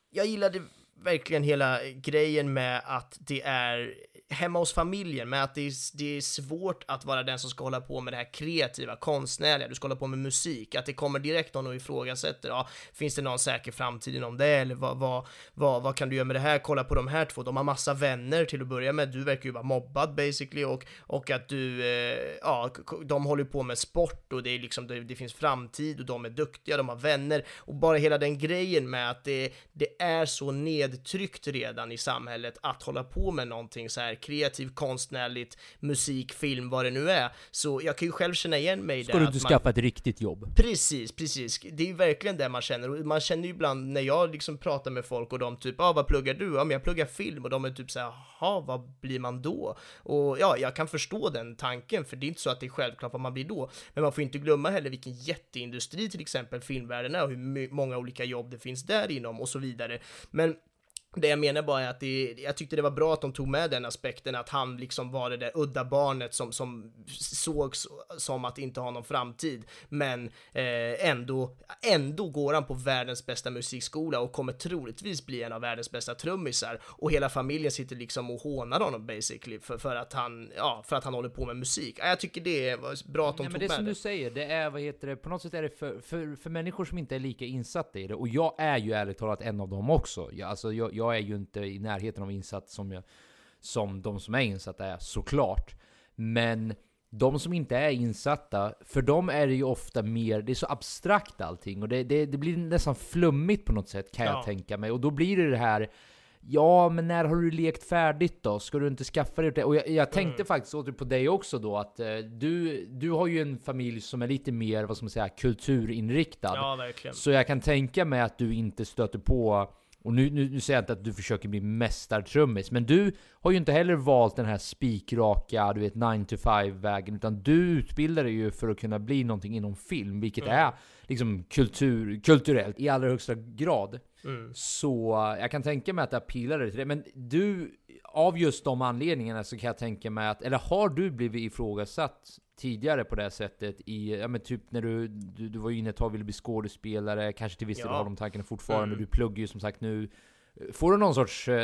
jag gillade verkligen hela grejen med att det är hemma hos familjen, med att det är, det är svårt att vara den som ska hålla på med det här kreativa, konstnärliga, du ska hålla på med musik, att det kommer direkt någon och ifrågasätter, ja, finns det någon säker framtid inom det, eller vad, vad, vad, vad kan du göra med det här, kolla på de här två, de har massa vänner till att börja med, du verkar ju vara mobbad basically, och, och att du, eh, ja, de håller på med sport och det är liksom, det, det finns framtid och de är duktiga, de har vänner, och bara hela den grejen med att det, det är så nedtryckt redan i samhället att hålla på med någonting så här kreativt, konstnärligt, musik, film, vad det nu är. Så jag kan ju själv känna igen mig i Ska det. du att inte skaffa ett riktigt jobb? Precis, precis. Det är ju verkligen det man känner. Och man känner ju ibland när jag liksom pratar med folk och de typ, ja ah, vad pluggar du? Ja men jag pluggar film och de är typ så här, jaha vad blir man då? Och ja, jag kan förstå den tanken för det är inte så att det är självklart vad man blir då. Men man får inte glömma heller vilken jätteindustri till exempel filmvärlden är och hur många olika jobb det finns där inom och så vidare. Men det jag menar bara är att det, jag tyckte det var bra att de tog med den aspekten att han liksom var det där udda barnet som, som sågs som att inte ha någon framtid. Men eh, ändå, ändå går han på världens bästa musikskola och kommer troligtvis bli en av världens bästa trummisar. Och hela familjen sitter liksom och hånar honom basically för, för, att, han, ja, för att han håller på med musik. Ja, Jag tycker det var bra att de Nej, men tog det är med som det. du säger, det är, vad heter det, på något sätt är det för, för, för människor som inte är lika insatta i det, och jag är ju ärligt talat en av dem också. Jag, alltså, jag, jag är ju inte i närheten av insatt som, jag, som de som är insatta är, såklart. Men de som inte är insatta, för dem är det ju ofta mer, det är så abstrakt allting, och det, det, det blir nästan flummigt på något sätt kan Ja. jag tänka mig. Och då blir det det här Ja, men när har du lekt färdigt då? Ska du inte skaffa dig det? Och jag, jag tänkte Mm. faktiskt åter på dig också då att eh, du, du har ju en familj som är lite mer, vad ska man säga, kulturinriktad. Ja, verkligen. Så jag kan tänka mig att du inte stöter på och nu, nu, nu säger jag inte att du försöker bli mästartrummis, men du har ju inte heller valt den här spikraka, du vet 9 to 5 vägen, utan du utbildar dig ju för att kunna bli någonting inom film, vilket Mm. är liksom kultur, kulturellt i allra högsta grad. Mm. Så eh, jag kan tänka mig att det appealar dig till det. Men du, av just de anledningarna så kan jag tänka mig att, eller har du blivit ifrågasatt tidigare på det här sättet i, ja men typ när du, du, du var ju inne ett tag och ville bli skådespelare, kanske till viss del Ja. har de tankarna fortfarande, Mm. du pluggar ju som sagt nu. Får du någon sorts, eh,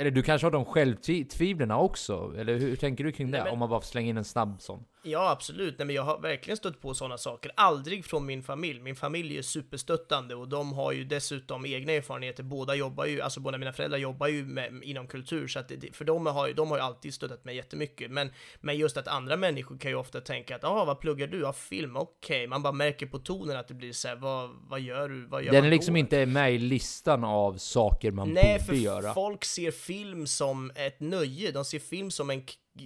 eller du kanske har de självtvivlen också? Eller hur tänker du kring det? Nej, men- Om man bara slänga in en snabb sån. Ja, absolut. Nej, men jag har verkligen stött på sådana saker. Aldrig från min familj. Min familj är superstöttande och de har ju dessutom egna erfarenheter. Båda jobbar ju, alltså båda mina föräldrar jobbar ju med, inom kultur, så att det, för de har, de har ju alltid stöttat mig jättemycket. Men, men just att andra människor kan ju ofta tänka att, ja, vad pluggar du? Ja, film, okej. Man bara märker på tonen att det blir så här, vad, vad gör du? Vad gör Den är liksom då? inte med i listan av saker man Nej, borde för göra. folk ser film som ett nöje. De ser film som en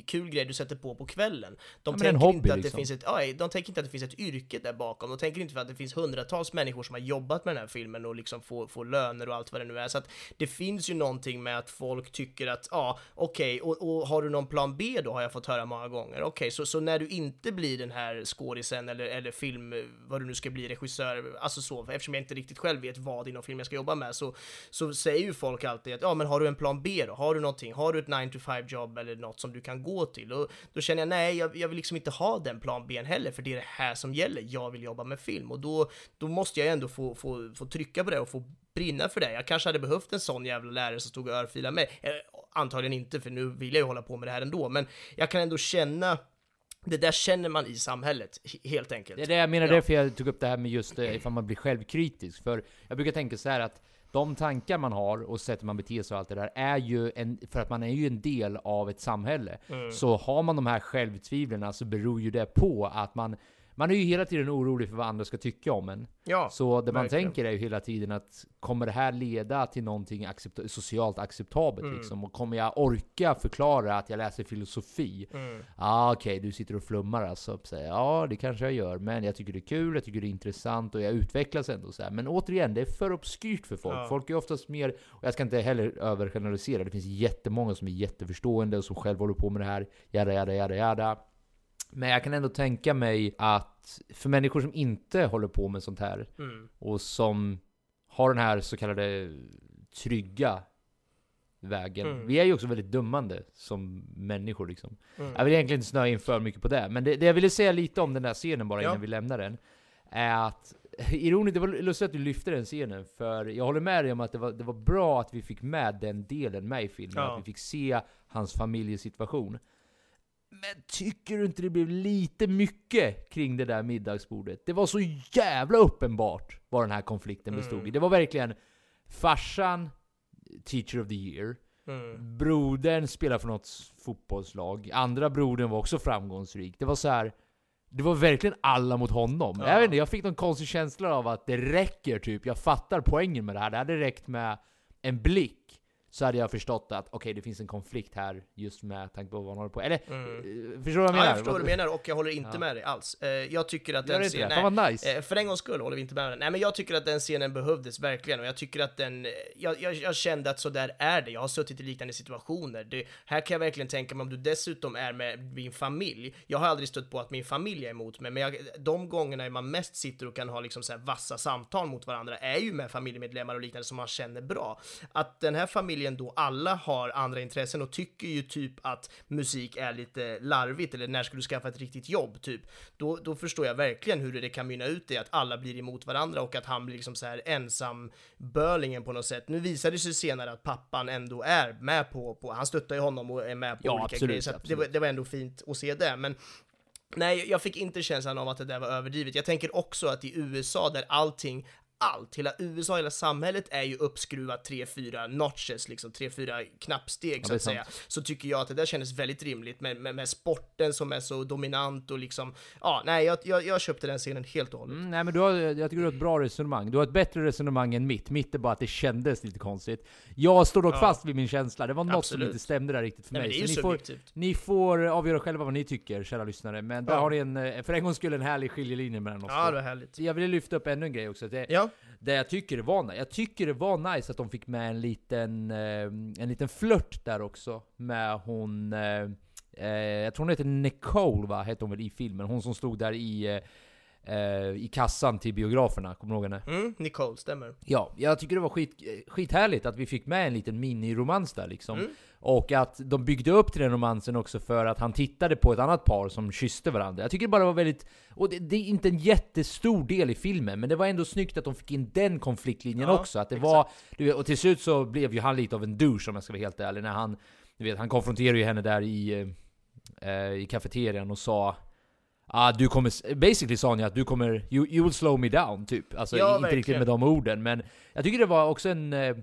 kul grej du sätter på på kvällen. De Ja, tänker hobby, inte att det liksom. finns ett, ja, de tänker inte att det finns ett yrke där bakom. De tänker inte för att det finns hundratals människor som har jobbat med den här filmen och liksom får, får löner och allt vad det nu är. Så att det finns ju någonting med att folk tycker att, ja, okej, och, och har du någon plan B då har jag fått höra många gånger. Okej, så, så när du inte blir den här skådisen eller, eller film, vad du nu ska bli, regissör, alltså så, eftersom jag inte riktigt själv vet vad inom film jag ska jobba med, så, så säger ju folk alltid att, ja men har du en plan B då? Har du någonting? Har du ett 9 to 5 jobb eller något som du kan gå till? Och då känner jag, nej, jag, jag vill liksom inte ha den plan B heller, för det är det här som gäller. Jag vill jobba med film och då, då måste jag ändå få, få, få trycka på det och få brinna för det. Jag kanske hade behövt en sån jävla lärare som stod och örfilade mig. Eh, antagligen inte, för nu vill jag ju hålla på med det här ändå, men jag kan ändå känna det där känner man i samhället, he- helt enkelt. Det är det jag menar, Ja. därför jag tog upp det här med just eh, ifall man blir självkritisk. För jag brukar tänka så här att de tankar man har och sättet man beter sig och allt det där är ju en, för att man är ju en del av ett samhälle. Mm. Så har man de här självtvivlen så beror ju det på att man man är ju hela tiden orolig för vad andra ska tycka om en. Ja, så det man verkligen. tänker är ju hela tiden att kommer det här leda till någonting accepta- socialt acceptabelt Mm. liksom? Och kommer jag orka förklara att jag läser filosofi? Ja, Mm. ah, okej, du sitter och flummar alltså. Så här, Ja, det kanske jag gör, men jag tycker det är kul, jag tycker det är intressant och jag utvecklas ändå så här. Men återigen, det är för obskyrt för folk. Ja. Folk är oftast mer, och jag ska inte heller övergeneralisera, det finns jättemånga som är jätteförstående och som själv håller på med det här, jada, jada, jada, jada. Men jag kan ändå tänka mig att för människor som inte håller på med sånt här Mm. och som har den här så kallade trygga vägen. Mm. Vi är ju också väldigt dömande som människor liksom. Mm. Jag vill egentligen inte snöa in för mycket på det, men det, det jag ville säga lite om den där scenen bara Ja. innan vi lämnar den, är att (laughs) Ironiskt, det var lustigt att du lyfte den scenen, för jag håller med dig om att det var, det var bra att vi fick med den delen med i filmen, Ja. att vi fick se hans familjesituation. Men tycker du inte det blev lite mycket kring det där middagsbordet? Det var så jävla uppenbart vad den här konflikten bestod Mm. i. Det var verkligen farsan, teacher of the year, Mm. brodern spelar för något fotbollslag, andra brodern var också framgångsrik. Det var så här. Det var verkligen alla mot honom. Ja. Jag, vet inte, jag fick någon konstig känsla av att det räcker typ, jag fattar poängen med det här. Det hade räckt med en blick så hade jag förstått att okej, det finns en konflikt här just med tanke på vad han håller på Eller, eh, förstår du vad jag menar? Ja, jag förstår vad du menar och jag håller inte Ja. med dig alls. Eh, Jag tycker att den scenen... Fan vad nice. Eh, För en gångs skull håller vi inte med den. Nej men jag tycker att den scenen behövdes verkligen och jag tycker att den, jag, jag, jag kände att så där är det. Jag har suttit i liknande situationer. Det, här kan jag verkligen tänka mig om du dessutom är med din familj. Jag har aldrig stött på att min familj är emot mig, men jag, de gångerna man mest sitter och kan ha liksom så här vassa samtal mot varandra är ju med familjemedlemmar och liknande som man känner bra. Att den här familjen då alla har andra intressen och tycker ju typ att musik är lite larvigt eller när ska du skaffa ett riktigt jobb typ. Då, då förstår jag verkligen hur det kan mynna ut i att alla blir emot varandra och att han blir liksom så här ensam börlingen på något sätt. Nu visade det sig senare att pappan ändå är med på, på han stöttar ju honom och är med på Ja, olika absolut, grejer så det, var, det var ändå fint att se det. Men Nej, jag fick inte känslan av att det där var överdrivet. Jag tänker också att i USA där allting allt, hela USA, hela samhället är ju uppskruvat 3-4 notches, liksom 3-4 knappsteg Ja, så att säga. Så tycker jag att det där kändes väldigt rimligt med, med, med sporten som är så dominant och liksom, ja, nej, jag, jag, jag köpte den scenen helt och hållet. Mm, nej men du har, jag tycker du har ett bra resonemang. Du har ett bättre resonemang än mitt. Mitt är bara att det kändes lite konstigt. Jag står dock Ja. fast vid min känsla. Det var något Absolut. som inte stämde där riktigt för Nej, mig. men det är ju Så ni, får, ni får avgöra själva vad ni tycker, kära lyssnare. Men där Ja. har ni en, eh, för en gångs skull en härlig skiljelinje mellan oss Ja, det var härligt. Jag ville lyfta upp ännu en grej också. Det, Ja det jag tycker det var nice. Jag tycker det var nice att de fick med en liten, eh, en liten flört där också. Med hon, eh, eh, jag tror hon heter Nicole va? Hette hon väl i filmen? Hon som stod där i, eh, eh, i kassan till biograferna. Kommer du ihåg henne? Mm, Nicole, stämmer. Ja, jag tycker det var skit, eh, skithärligt att vi fick med en liten miniromans där liksom. Mm. Och att de byggde upp till den romansen också för att han tittade på ett annat par som kysste varandra. Jag tycker det bara var väldigt... Och det, det är inte en jättestor del i filmen, men det var ändå snyggt att de fick in den konfliktlinjen Ja, också. Att det var... Du och till slut så blev ju han lite av en douche om jag ska vara helt ärlig, när han... Du vet, han konfronterade ju henne där i, eh, i kafeterian och sa Ah, du kommer, basically sa ju att du kommer, you, you will slow me down, typ. Alltså Ja, inte riktigt verkligen. med de orden, men jag tycker det var också en, eh,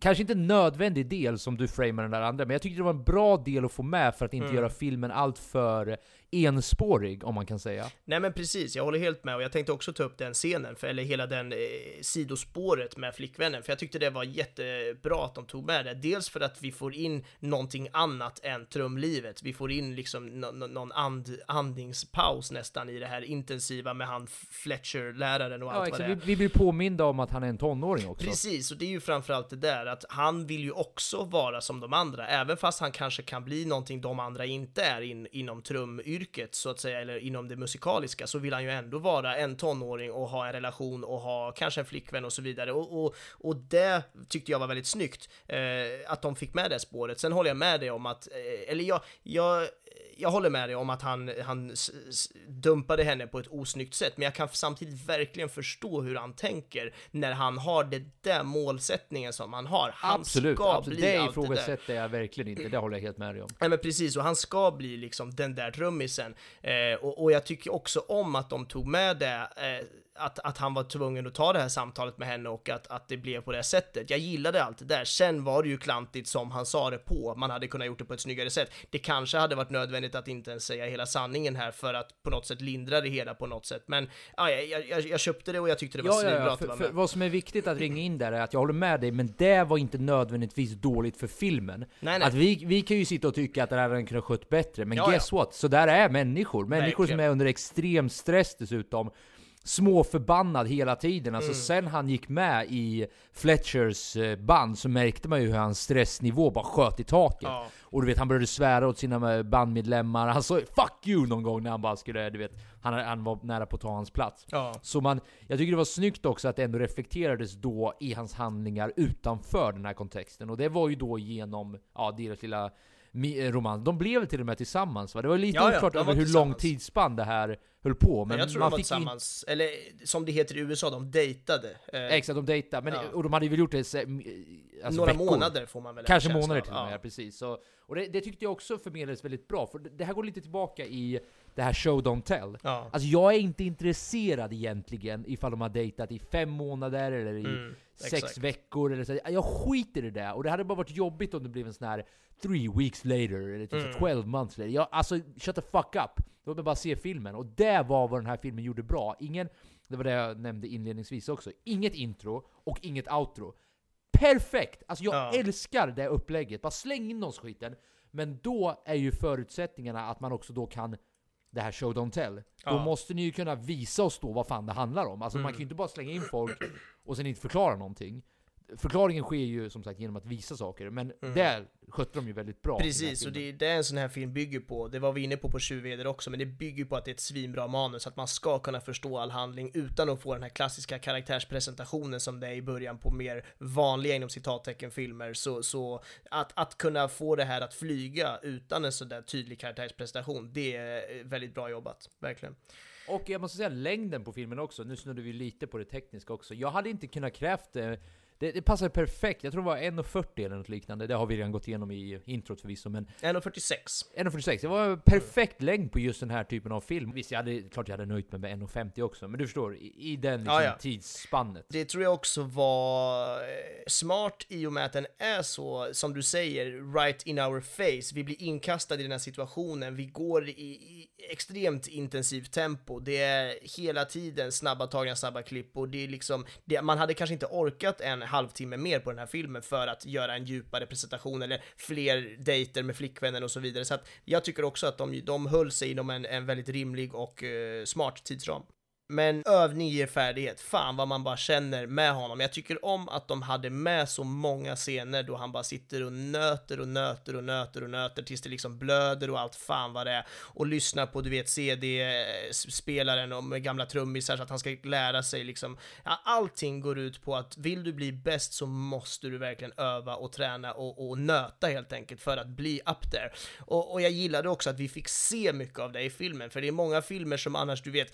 kanske inte en nödvändig del som du framar den där andra, men jag tyckte det var en bra del att få med för att inte Mm. göra filmen allt för enspårig, om man kan säga. Nej men precis, jag håller helt med och jag tänkte också ta upp den scenen, för, eller hela den eh, sidospåret med flickvännen, för jag tyckte det var jättebra att de tog med det. Dels för att vi får in någonting annat än trumlivet, vi får in liksom nå- nå- någon and, andningspaus nästan i det här intensiva med han Fletcher-läraren och Ja, allt vad exakt. det är. Vi, vi blir påminda om att han är en tonåring också. Precis, och det är ju framförallt det där att han vill ju också vara som de andra, även fast han kanske kan bli någonting de andra inte är in, inom trumyrket så att säga, eller inom det musikaliska, så vill han ju ändå vara en tonåring och ha en relation och ha kanske en flickvän och så vidare. Och, och, och det tyckte jag var väldigt snyggt, eh, att de fick med det spåret. Sen håller jag med dig om att, eh, eller jag, jag jag håller med dig om att han, han dumpade henne på ett osnyggt sätt, men jag kan samtidigt verkligen förstå hur han tänker när han har det där målsättningen som han har. Han absolut, ska absolut. bli det allt det där. ifrågasätter jag verkligen inte, det håller jag helt med dig om. Nej men precis, och han ska bli liksom den där trummisen. Eh, och, och jag tycker också om att de tog med det, eh, att, att han var tvungen att ta det här samtalet med henne och att, att det blev på det sättet. Jag gillade allt det där. Sen var det ju klantigt som han sa det på, man hade kunnat gjort det på ett snyggare sätt. Det kanske hade varit nödvändigt att inte ens säga hela sanningen här för att på något sätt lindra det hela på något sätt. Men ja, jag, jag, jag köpte det och jag tyckte det var Ja, ja, svinbra ja. att det För, var för med. vad som är viktigt att ringa in där är att jag håller med dig, men det var inte nödvändigtvis dåligt för filmen. Nej, nej. Att vi, vi kan ju sitta och tycka att det här hade den kunnat skött bättre, men Ja, guess what? Så där är människor. Människor som Verkligen. är under extrem stress dessutom. Småförbannad hela tiden. Alltså Mm. sen han gick med i Fletchers eh, band så märkte man ju hur hans stressnivå bara sköt i taket. Ja. Och du vet, han började svära åt sina bandmedlemmar. Han sa 'fuck you' någon gång när han bara skulle, du vet, han, han var nära på att ta hans plats. Ja. Så man, jag tycker det var snyggt också att det ändå reflekterades då i hans handlingar utanför den här kontexten. Och det var ju då genom, ja, deras lilla romans. De blev till och med tillsammans va? Det var lite Ja, ja, oklart de över hur lång tidsspann det här höll på. Men Men jag tror man de var fick in- tillsammans, eller som det heter i USA, de dejtade. Eh, Exakt, de dejtade. Men, Ja. Och de hade väl gjort det så, alltså Några veckor. månader får man väl Kanske månader till och med, Ja. ja. precis. Så, och det, det tyckte jag också förmedlades väldigt bra, för det här går lite tillbaka i det här show don't tell. Ja. Alltså jag är inte intresserad egentligen ifall de har dejtat i fem månader eller i Mm, sex exakt. veckor eller så. Jag skiter i det. Och det hade bara varit jobbigt om det blev en sån här three weeks later eller typ Mm. så 12 months later. Jag, alltså shut the fuck up. Låt mig bara se filmen. Och det var vad den här filmen gjorde bra. Ingen, det var det jag nämnde inledningsvis också. Inget intro och inget outro. Perfekt! Alltså jag Ja. älskar det upplägget. Bara släng in oss skiten. Men då är ju förutsättningarna att man också då kan det här show don't tell. Då Ja. måste ni ju kunna visa oss då vad fan det handlar om. Alltså man Mm. kan ju inte bara slänga in folk och sen inte förklara någonting. Förklaringen sker ju som sagt genom att visa saker, men Mm. det skötte de ju väldigt bra. Precis, och det är det en sån här film bygger på. Det var vi inne på på Tjuveder också, men det bygger på att det är ett svinbra manus, att man ska kunna förstå all handling utan att få den här klassiska karaktärspresentationen som det är i början på mer vanliga inom citattecken filmer. Så, så att, att kunna få det här att flyga utan en sån där tydlig karaktärspresentation, det är väldigt bra jobbat, verkligen. Och jag måste säga längden på filmen också, nu snurrar vi lite på det tekniska också. Jag hade inte kunnat krävt det. Det, det passar perfekt, jag tror det var 1.40 eller något liknande. Det har vi redan gått igenom i introt förvisso, men 1.46. 1.46, det var perfekt längd på just den här typen av film. Visst, jag hade, klart jag hade nöjt mig med 1.50 också, men du förstår, i, i den liksom, Ja, ja. tidsspannet. Det tror jag också var eh, smart i och med att den är så, som du säger, right in our face. Vi blir inkastade i den här situationen, vi går i, i extremt intensivt tempo. Det är hela tiden snabba tagningar, snabba klipp och det är liksom, det, man hade kanske inte orkat en halvtimme mer på den här filmen för att göra en djupare presentation eller fler dejter med flickvännen och så vidare. Så att jag tycker också att de, de höll sig inom en, en väldigt rimlig och eh, smart tidsram. Men övning ger färdighet. Fan vad man bara känner med honom. Jag tycker om att de hade med så många scener då han bara sitter och nöter och nöter och nöter och nöter tills det liksom blöder och allt fan vad det är. Och lyssnar på, du vet, CD-spelaren och med gamla trummisar så att han ska lära sig liksom. Ja, allting går ut på att vill du bli bäst så måste du verkligen öva och träna och, och nöta helt enkelt för att bli up there. Och, och jag gillade också att vi fick se mycket av det i filmen, för det är många filmer som annars, du vet,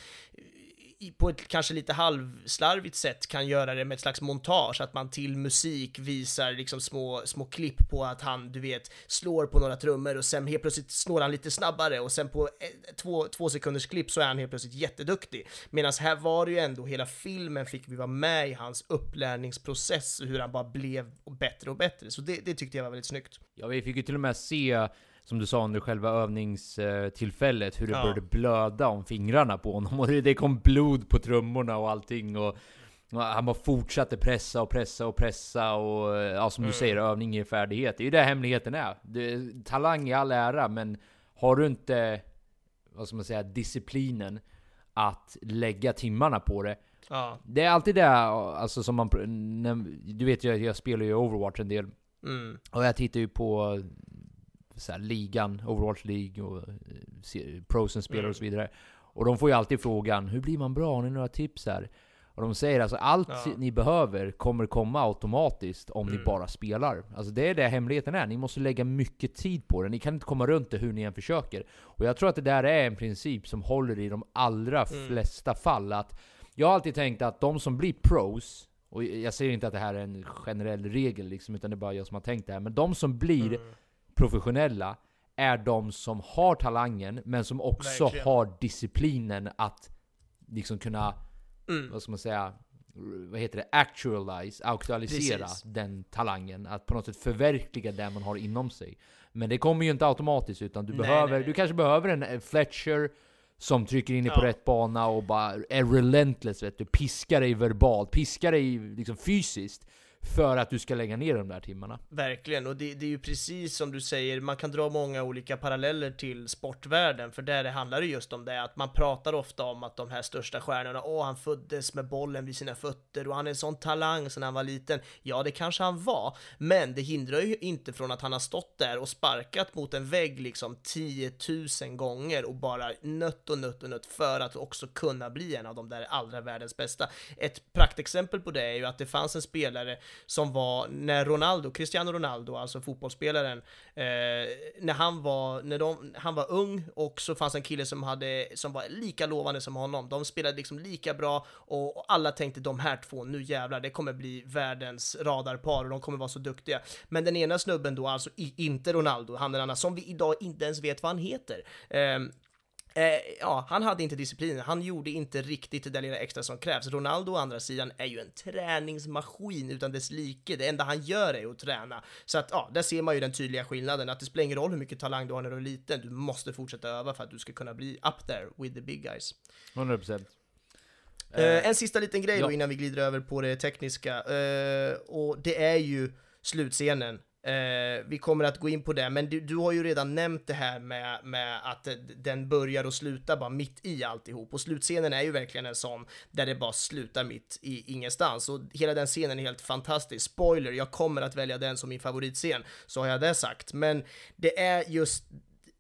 på ett kanske lite halvslarvigt sätt kan göra det med ett slags montage, att man till musik visar liksom små, små klipp på att han, du vet, slår på några trummor och sen helt plötsligt slår han lite snabbare och sen på ett, två, två sekunders klipp så är han helt plötsligt jätteduktig. Medan här var det ju ändå, hela filmen fick vi vara med i hans upplärningsprocess, och hur han bara blev bättre och bättre. Så det, det tyckte jag var väldigt snyggt. Ja, vi fick ju till och med se, som du sa under själva övningstillfället, hur det Ja. började blöda om fingrarna på honom. Och det kom blod på trummorna och allting. Och han bara fortsatte pressa och pressa och pressa och ja, som du Mm. säger, övning ger färdighet. Det är ju det hemligheten är. Det, talang i all ära, men har du inte, vad ska man säga, disciplinen att lägga timmarna på det. Ja. Det är alltid det, alltså som man, du vet jag, jag spelar ju Overwatch en del. Mm. Och jag tittar ju på så här, ligan, Overwatch League och eh, se- prosen spelar Mm. och så vidare. Och de får ju alltid frågan, hur blir man bra? Har ni några tips här? Och de säger alltså, allt Ja. ni behöver kommer komma automatiskt om ni Mm. bara spelar. Alltså det är det hemligheten är, ni måste lägga mycket tid på det. Ni kan inte komma runt det hur ni än försöker. Och jag tror att det där är en princip som håller i de allra Mm. flesta fall. Att jag har alltid tänkt att de som blir pros, och jag säger inte att det här är en generell regel liksom, utan det är bara jag som har tänkt det här. Men de som blir Mm. Professionella är de som har talangen, men som också Verkligen. har disciplinen att liksom kunna, Mm. vad ska man säga, vad heter det? Actualize, aktualisera Precis. den talangen. Att på något sätt förverkliga det man har inom sig. Men det kommer ju inte automatiskt, utan du Nej, behöver, nej. du kanske behöver en Fletcher som trycker in dig på Ja. rätt bana och bara är relentless vet du. Piskar dig verbalt, piskar dig liksom fysiskt för att du ska lägga ner de där timmarna. Verkligen, och det, det är ju precis som du säger, man kan dra många olika paralleller till sportvärlden, för där det handlar det just om det, att man pratar ofta om att de här största stjärnorna, åh han föddes med bollen vid sina fötter och han är en sån talang sedan han var liten. Ja, det kanske han var, men det hindrar ju inte från att han har stått där och sparkat mot en vägg liksom 10 000 gånger och bara nött och nött och nött för att också kunna bli en av de där allra världens bästa. Ett praktexempel på det är ju att det fanns en spelare som var när Ronaldo, Cristiano Ronaldo, alltså fotbollsspelaren, eh, när han var, när de, han var ung och så fanns en kille som hade, som var lika lovande som honom. De spelade liksom lika bra och, och alla tänkte de här två, nu jävlar, det kommer bli världens radarpar och de kommer vara så duktiga. Men den ena snubben då, alltså i, inte Ronaldo, han den andra, som vi idag inte ens vet vad han heter. Eh, Eh, ja, han hade inte disciplinen, han gjorde inte riktigt det där lilla extra som krävs. Ronaldo å andra sidan är ju en träningsmaskin utan dess like. Det enda han gör är att träna. Så att ja, där ser man ju den tydliga skillnaden, att det spelar ingen roll hur mycket talang du har när du är liten, du måste fortsätta öva för att du ska kunna bli up there with the big guys. 100%. Eh, en sista liten grej ja. då innan vi glider över på det tekniska, eh, och det är ju slutscenen. Eh, vi kommer att gå in på det, men du, du, har ju redan nämnt det här med, med att eh, den börjar och slutar bara mitt i alltihop. Och slutscenen är ju verkligen en sån där det bara slutar mitt i ingenstans. Och hela den scenen är helt fantastisk. Spoiler, jag kommer att välja den som min favoritscen, så har jag det sagt. Men det är just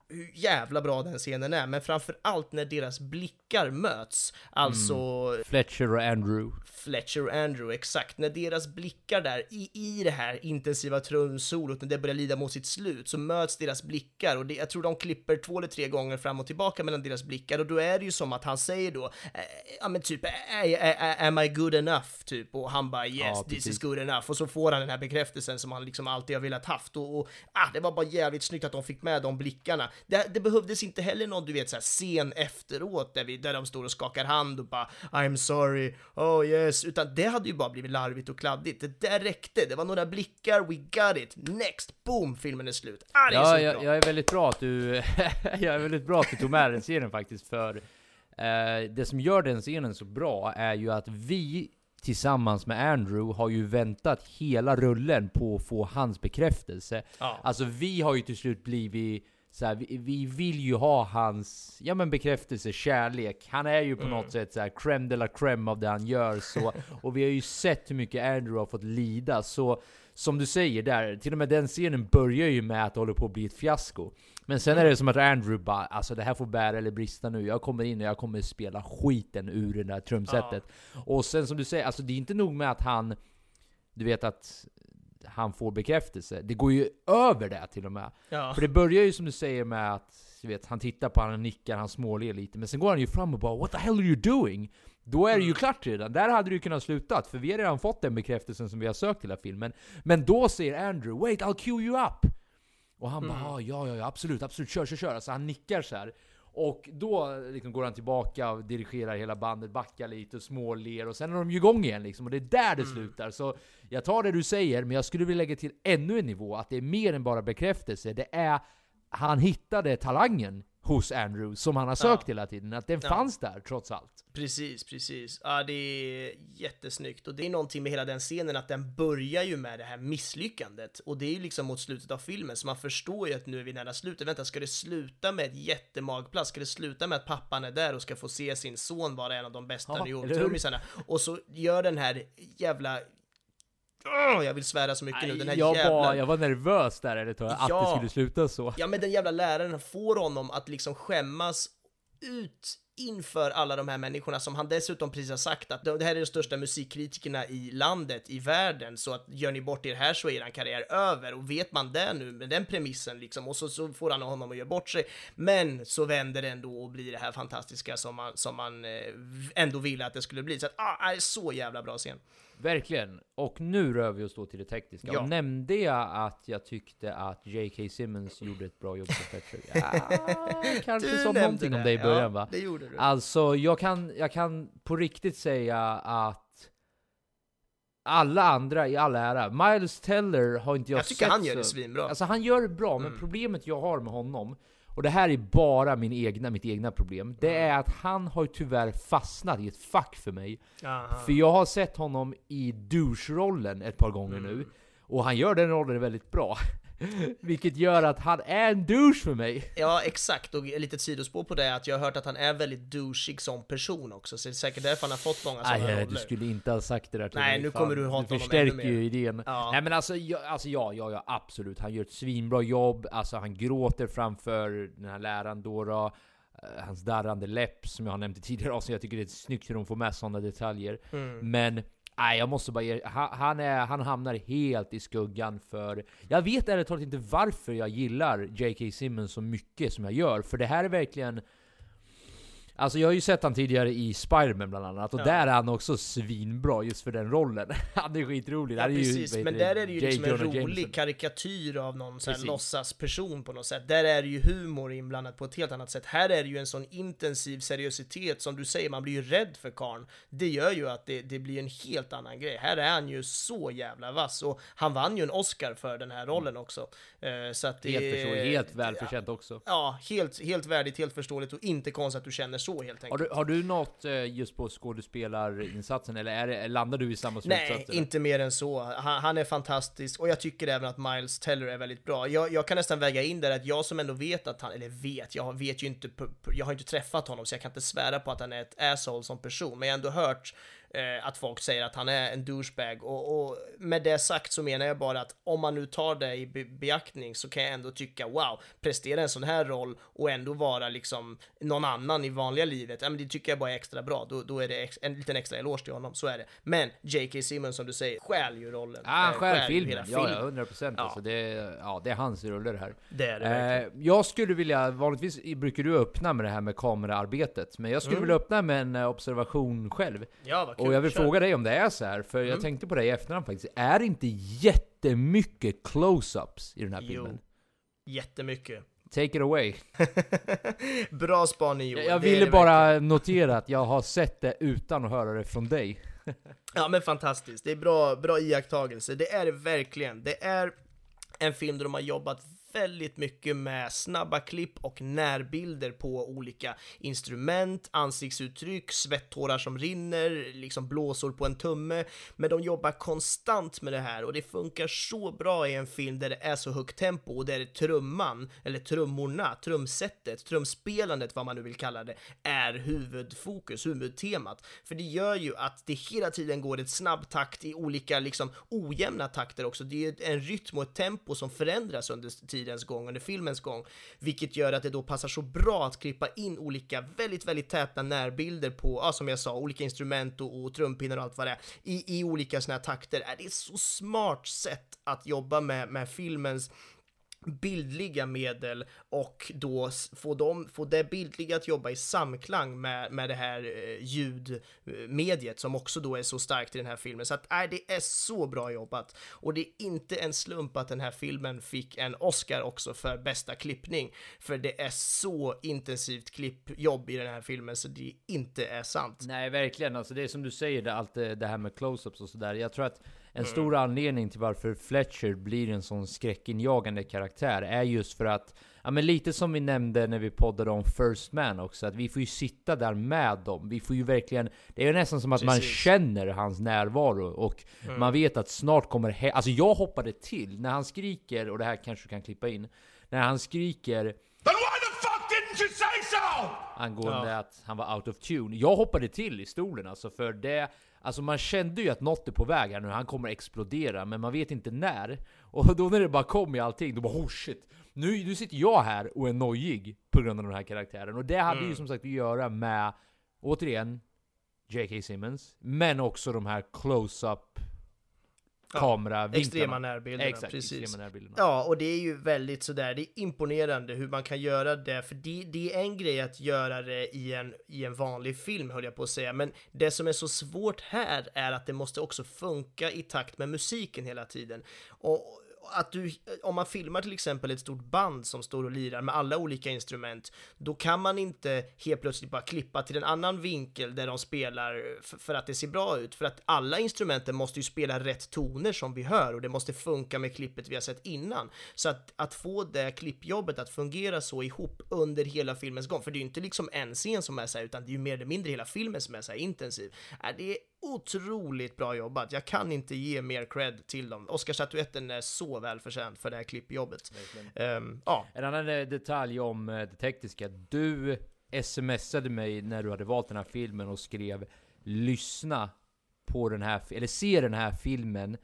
hur jävla bra den scenen är, men framför allt när deras blick blickar möts. Alltså... Mm. Fletcher och Andrew. Fletcher och Andrew, exakt. När deras blickar där i, i det här intensiva trumsolot, när det börjar lida mot sitt slut, så möts deras blickar och det, jag tror de klipper två eller tre gånger fram och tillbaka mellan deras blickar och då är det ju som att han säger då, äh, ja men typ, am I good enough? Typ, och han bara yes, ja, this is good enough. Och så får han den här bekräftelsen som han liksom alltid har velat haft och, och ah, det var bara jävligt snyggt att de fick med de blickarna. Det, det behövdes inte heller någon, du vet, så här scen efteråt där, vi, där de står och skakar hand och bara I'm sorry, oh yes, utan det hade ju bara blivit larvigt och kladdigt. Det där räckte, det var några blickar, we got it, next, boom, filmen är slut. Ah, det är ja, jag, jag är väldigt bra att du, (laughs) jag är väldigt bra att du tog med den scenen faktiskt, för eh, det som gör den scenen så bra är ju att vi tillsammans med Andrew har ju väntat hela rullen på att få hans bekräftelse. Ja. Alltså vi har ju till slut blivit så här, vi, vi, vill ju ha hans ja, men bekräftelse, kärlek. Han är ju på Mm. något sätt så här, crème de la crème av det han gör. Så, (laughs) och vi har ju sett hur mycket Andrew har fått lida. Så som du säger där, till och med den scenen börjar ju med att det håller på att bli ett fiasko. Men sen är det som att Andrew bara, alltså det här får bära eller brista nu. Jag kommer in och jag kommer spela skiten ur det där trumsetet. Och sen som du säger, alltså det är inte nog med att han, du vet att han får bekräftelse. Det går ju över det till och med. Ja. För det börjar ju som du säger med att du vet, han tittar på honom, nickar, han småler lite. Men sen går han ju fram och bara 'What the hell are you doing?' Då är det ju klart redan. Där hade ju kunnat slutat, för vi har redan fått den bekräftelsen som vi har sökt i hela filmen. Men då säger Andrew 'Wait, I'll cue you up' Och han bara ah, ja, ja, ja, absolut, absolut, kör, kör, kör. Alltså han nickar så här. Och då liksom går han tillbaka och dirigerar hela bandet, backar lite och småler och sen är de ju igång igen liksom. Och det är där det slutar. Så jag tar det du säger, men jag skulle vilja lägga till ännu en nivå. Att det är mer än bara bekräftelse. Det är, han hittade talangen hos Andrew som han har sökt hela tiden. Att den Ja. fanns där trots allt. Precis, precis. Ja, det är jättesnyggt. Och det är någonting med hela den scenen att den börjar ju med det här misslyckandet. Och det är ju liksom mot slutet av filmen, så man förstår ju att nu är vi nära slutet. Vänta, ska det sluta med ett jättemagplats? Ska det sluta med att pappan är där och ska få se sin son vara en av de bästa Ja, New? York-trummisarna? Och så gör den här jävla... Jag vill svära så mycket nu. Den här jag, jävla... var, jag var nervös där ett tag, att Ja. det skulle sluta så. Ja, men den jävla läraren får honom att liksom skämmas ut inför alla de här människorna som han dessutom precis har sagt att det här är de största musikkritikerna i landet, i världen, så att gör ni bort er här så är er karriär över. Och vet man det nu med den premissen liksom, och så, så får han honom att göra bort sig. Men så vänder det ändå och blir det här fantastiska som man, som man eh, ändå ville att det skulle bli. Så att, ah, är så jävla bra scen. Verkligen. Och nu rör vi oss då till det tekniska. Ja. Och nämnde jag att jag tyckte att J.K. Simmons gjorde ett bra jobb som Fletcher? Ja, kanske Du sa nämnde någonting om det. det i början Ja, va? det gjorde du. Alltså, jag kan, jag kan på riktigt säga att alla andra i all ära, Miles Teller har inte jag, Jag tycker sett han gör det svinbra. Alltså han gör det bra, men Mm. problemet jag har med honom, och det här är bara min egna, mitt egna problem, det är att han har tyvärr fastnat i ett fack för mig. Aha. För jag har sett honom i douche-rollen ett par gånger nu, och han gör den rollen väldigt bra. (laughs) Vilket gör att han är en douche för mig. Ja, exakt. Och ett litet sidospår på det är att jag har hört att han är väldigt douchig som person också, så det är säkert därför han har fått många sådana roller. du skulle inte ha sagt det där till Nej, mig. nu kommer du hata honom förstärker ännu ju mer. idén. Ja. Nej men alltså, ja, alltså ja, ja, ja, absolut. Han gör ett svinbra jobb. Alltså han gråter framför den här läraren då. Eh, Hans darrande läpp som jag har nämnt i tidigare avsnitt. Jag tycker det är snyggt hur de får med sådana detaljer. Mm. Men Nej, jag måste bara ge... han, han, är, han hamnar helt i skuggan för... Jag vet ärligt talat inte varför jag gillar J.K. Simmons så mycket som jag gör, för det här är verkligen... Alltså jag har ju sett han tidigare i Spiderman bland annat, och Ja. där är han också svinbra just för den rollen. (laughs) han är skitrolig. Ja, är ju, precis, men där är det ju J. liksom en Jonah rolig Jameson. karikatyr av någon sån här låtsasperson på något sätt. Där är det ju humor inblandat på ett helt annat sätt. Här är det ju en sån intensiv seriositet som du säger, man blir ju rädd för karln. Det gör ju att det, det blir en helt annan grej. Här är han ju så jävla vass och han vann ju en Oscar för den här rollen också. Eh, Så att det Helt förståeligt, helt ja, välförtjänt också. Ja, helt, helt värdigt, helt förståeligt och inte konstigt att du känner så helt Har enkelt. du, har du något eh, just på skådespelarinsatsen, eller är det, landar du i samma Nej, slutsatser? inte mer än så. Han, han är fantastisk och jag tycker även att Miles Teller är väldigt bra. Jag, jag kan nästan väga in där att jag som ändå vet att han, eller vet, jag vet ju inte, jag har inte träffat honom så jag kan inte svära på att han är ett asshole som person, men jag har ändå hört eh, att folk säger att han är en douchebag och, och med det sagt så menar jag bara att om man nu tar det i be- beaktning så kan jag ändå tycka wow, prestera en sån här roll och ändå vara liksom någon annan i vanliga livet, ja, men det tycker jag bara är extra bra. Då, då är det en liten extra eloge till honom, så är det. Men J.K. Simmons som du säger, stjäl ju rollen. Ja, han Eh, stjäl filmen. hela Ja, ja, filmen. 100 procent. Ja. Alltså, det, är- ja, det är hans rulle det här. Det är det Eh, verkligen. jag skulle vilja, vanligtvis brukar du öppna med det här med kameraarbetet, men jag skulle Mm. vilja öppna med en eh, observation själv. Ja. Och jag vill Kör. fråga dig om det är så här, för jag Mm. tänkte på det i efterhand faktiskt. Är det inte jättemycket close-ups i den här Jo. filmen? Jättemycket. Take it away. (laughs) Bra spaning Joel. Jag är ville bara notera att jag har sett det utan att höra det från dig. (laughs) Ja men fantastiskt, det är bra, bra iakttagelse. Det är det verkligen. Det är en film där de har jobbat väldigt mycket med snabba klipp och närbilder på olika instrument, ansiktsuttryck, svettårar som rinner, liksom blåsor på en tumme. Men de jobbar konstant med det här och det funkar så bra i en film där det är så högt tempo och där trumman, eller trummorna, trumsetet, trumspelandet, vad man nu vill kalla det, är huvudfokus, huvudtemat. För det gör ju att det hela tiden går ett snabb takt i olika liksom ojämna takter också. Det är en rytm och ett tempo som förändras under tiden tidens gång, under filmens gång, vilket gör att det då passar så bra att klippa in olika väldigt, väldigt täta närbilder på, ja, som jag sa, olika instrument och, och trumpinnar och allt vad det är, i, i olika sådana här takter. Äh, är det ett så smart sätt att jobba med, med filmens bildliga medel och då få, dem, få det bildliga att jobba i samklang med, med det här eh, ljudmediet eh, som också då är så starkt i den här filmen. Så att nej, det är så bra jobbat. Och det är inte en slump att den här filmen fick en Oscar också för bästa klippning. För det är så intensivt klippjobb i den här filmen så det inte är sant. Nej, verkligen. Alltså det är som du säger, det, allt det, det här med close-ups och sådär. Jag tror att en Mm. stor anledning till varför Fletcher blir en sån skräckinjagande karaktär är just för att, ja men lite som vi nämnde när vi poddade om First Man också, att vi får ju sitta där med dem. Vi får ju verkligen, det är ju nästan som att man Precis. känner hans närvaro och Mm. man vet att snart kommer he- Alltså jag hoppade till när han skriker, och det här kanske du kan klippa in, när han skriker Then why the fuck didn't you say so? Angående Ja. att han var out of tune. Jag hoppade till i stolen alltså, för det... Alltså man kände ju att något är på väg här nu, han kommer explodera, men man vet inte när. Och då när det bara kom i allting, då bara oh shit! Nu, nu sitter jag här och är nojig på grund av den här karaktären. Och det hade Mm. ju som sagt att göra med, återigen, J.K. Simmons, men också de här close-up Ja, kameravinklarna. Extrema närbilderna, Exakt, precis. extrema närbilderna. Ja, och det är ju väldigt sådär, det är imponerande hur man kan göra det, för det, det är en grej att göra det i en, i en vanlig film, höll jag på att säga, men det som är så svårt här är att det måste också funka i takt med musiken hela tiden. Och att du, om man filmar till exempel ett stort band som står och lirar med alla olika instrument, då kan man inte helt plötsligt bara klippa till en annan vinkel där de spelar för att det ser bra ut, för att alla instrumenten måste ju spela rätt toner som vi hör och det måste funka med klippet vi har sett innan. Så att, att få det klippjobbet att fungera så ihop under hela filmens gång, för det är ju inte liksom en scen som är så här, utan det är ju mer eller mindre hela filmen som är så här intensiv. Äh, är det otroligt bra jobbat. Jag kan inte ge mer cred till dem. Oscarsstatyetten är så välförtjänt för det här klippjobbet. Um, ja. En annan eh, detalj om eh, det tekniska. Du smsade mig när du hade valt den här filmen och skrev lyssna på den här, eller se den här filmen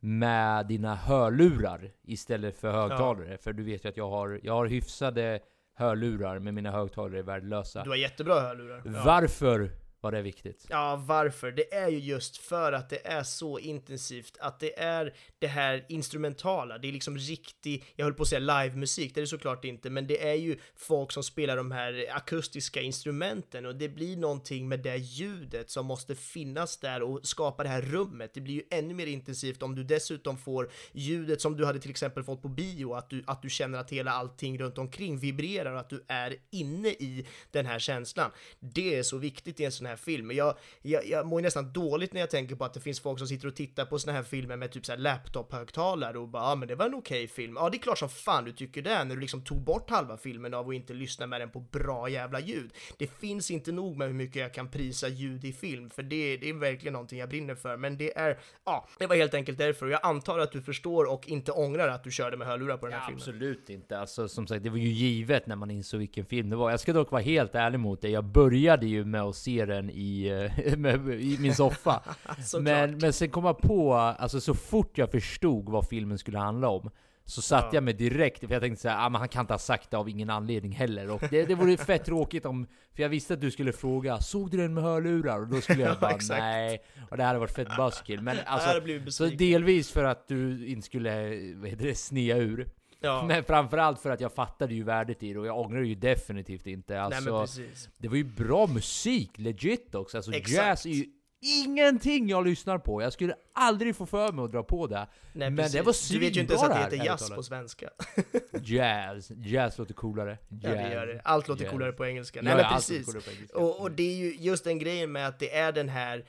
med dina hörlurar istället för högtalare. Ja. För du vet ju att jag har, jag har hyfsade hörlurar, men mina högtalare är värdelösa. Du har jättebra hörlurar. Ja. Varför var det viktigt? Ja, varför? Det är ju just för att det är så intensivt, att det är det här instrumentala, det är liksom riktig, jag höll på att säga livemusik, det är det såklart inte, men det är ju folk som spelar de här akustiska instrumenten och det blir någonting med det ljudet som måste finnas där och skapa det här rummet. Det blir ju ännu mer intensivt om du dessutom får ljudet som du hade till exempel fått på bio, att du, att du känner att hela allting runt omkring vibrerar och att du är inne i den här känslan. Det är så viktigt i en sån här här film. Jag, jag, jag mår nästan dåligt när jag tänker på att det finns folk som sitter och tittar på såna här filmer med typ såhär laptop-högtalare och bara ja ah, men det var en okej okay film. Ja det är klart som fan du tycker det när du liksom tog bort halva filmen av att inte lyssna med den på bra jävla ljud. Det finns inte nog med hur mycket jag kan prisa ljud i film för det, det är verkligen någonting jag brinner för men det är, ja, det var helt enkelt därför och jag antar att du förstår och inte ångrar att du körde med hörlurar på den här ja, filmen. Absolut inte, alltså som sagt det var ju givet när man insåg vilken film det var. Jag ska dock vara helt ärlig mot dig, jag började ju med att se den i, eh, (laughs) i min soffa. (laughs) men, men sen kom jag på, alltså så fort jag förstod vad filmen skulle handla om, så satte ja. jag mig direkt, för jag tänkte såhär, ah, men han kan inte ha sagt det av ingen anledning heller. Och det, det vore fett tråkigt om, för jag visste att du skulle fråga, såg du den med hörlurar? Och då skulle jag (laughs) bara, ja, nej. Och det hade varit fett buskill. Men alltså, så delvis för att du inte skulle, vad heter det, snea ur. Ja. (laughs) Men framförallt för att jag fattade ju värdet i det och jag ångrar ju definitivt inte. Alltså, Nej, det var ju bra musik, legit också. Alltså, jazz är ju ingenting jag lyssnar på. Jag skulle aldrig få för mig att dra på det. Nej, men precis. det var svinbra Du vet ju inte ens att det heter jazz på svenska. (laughs) jazz. Jazz låter coolare. Jazz. Ja, det gör det. Allt låter jazz. coolare på engelska. Nej, ja, men precis. Och, och det är ju just den grejen med att det är den här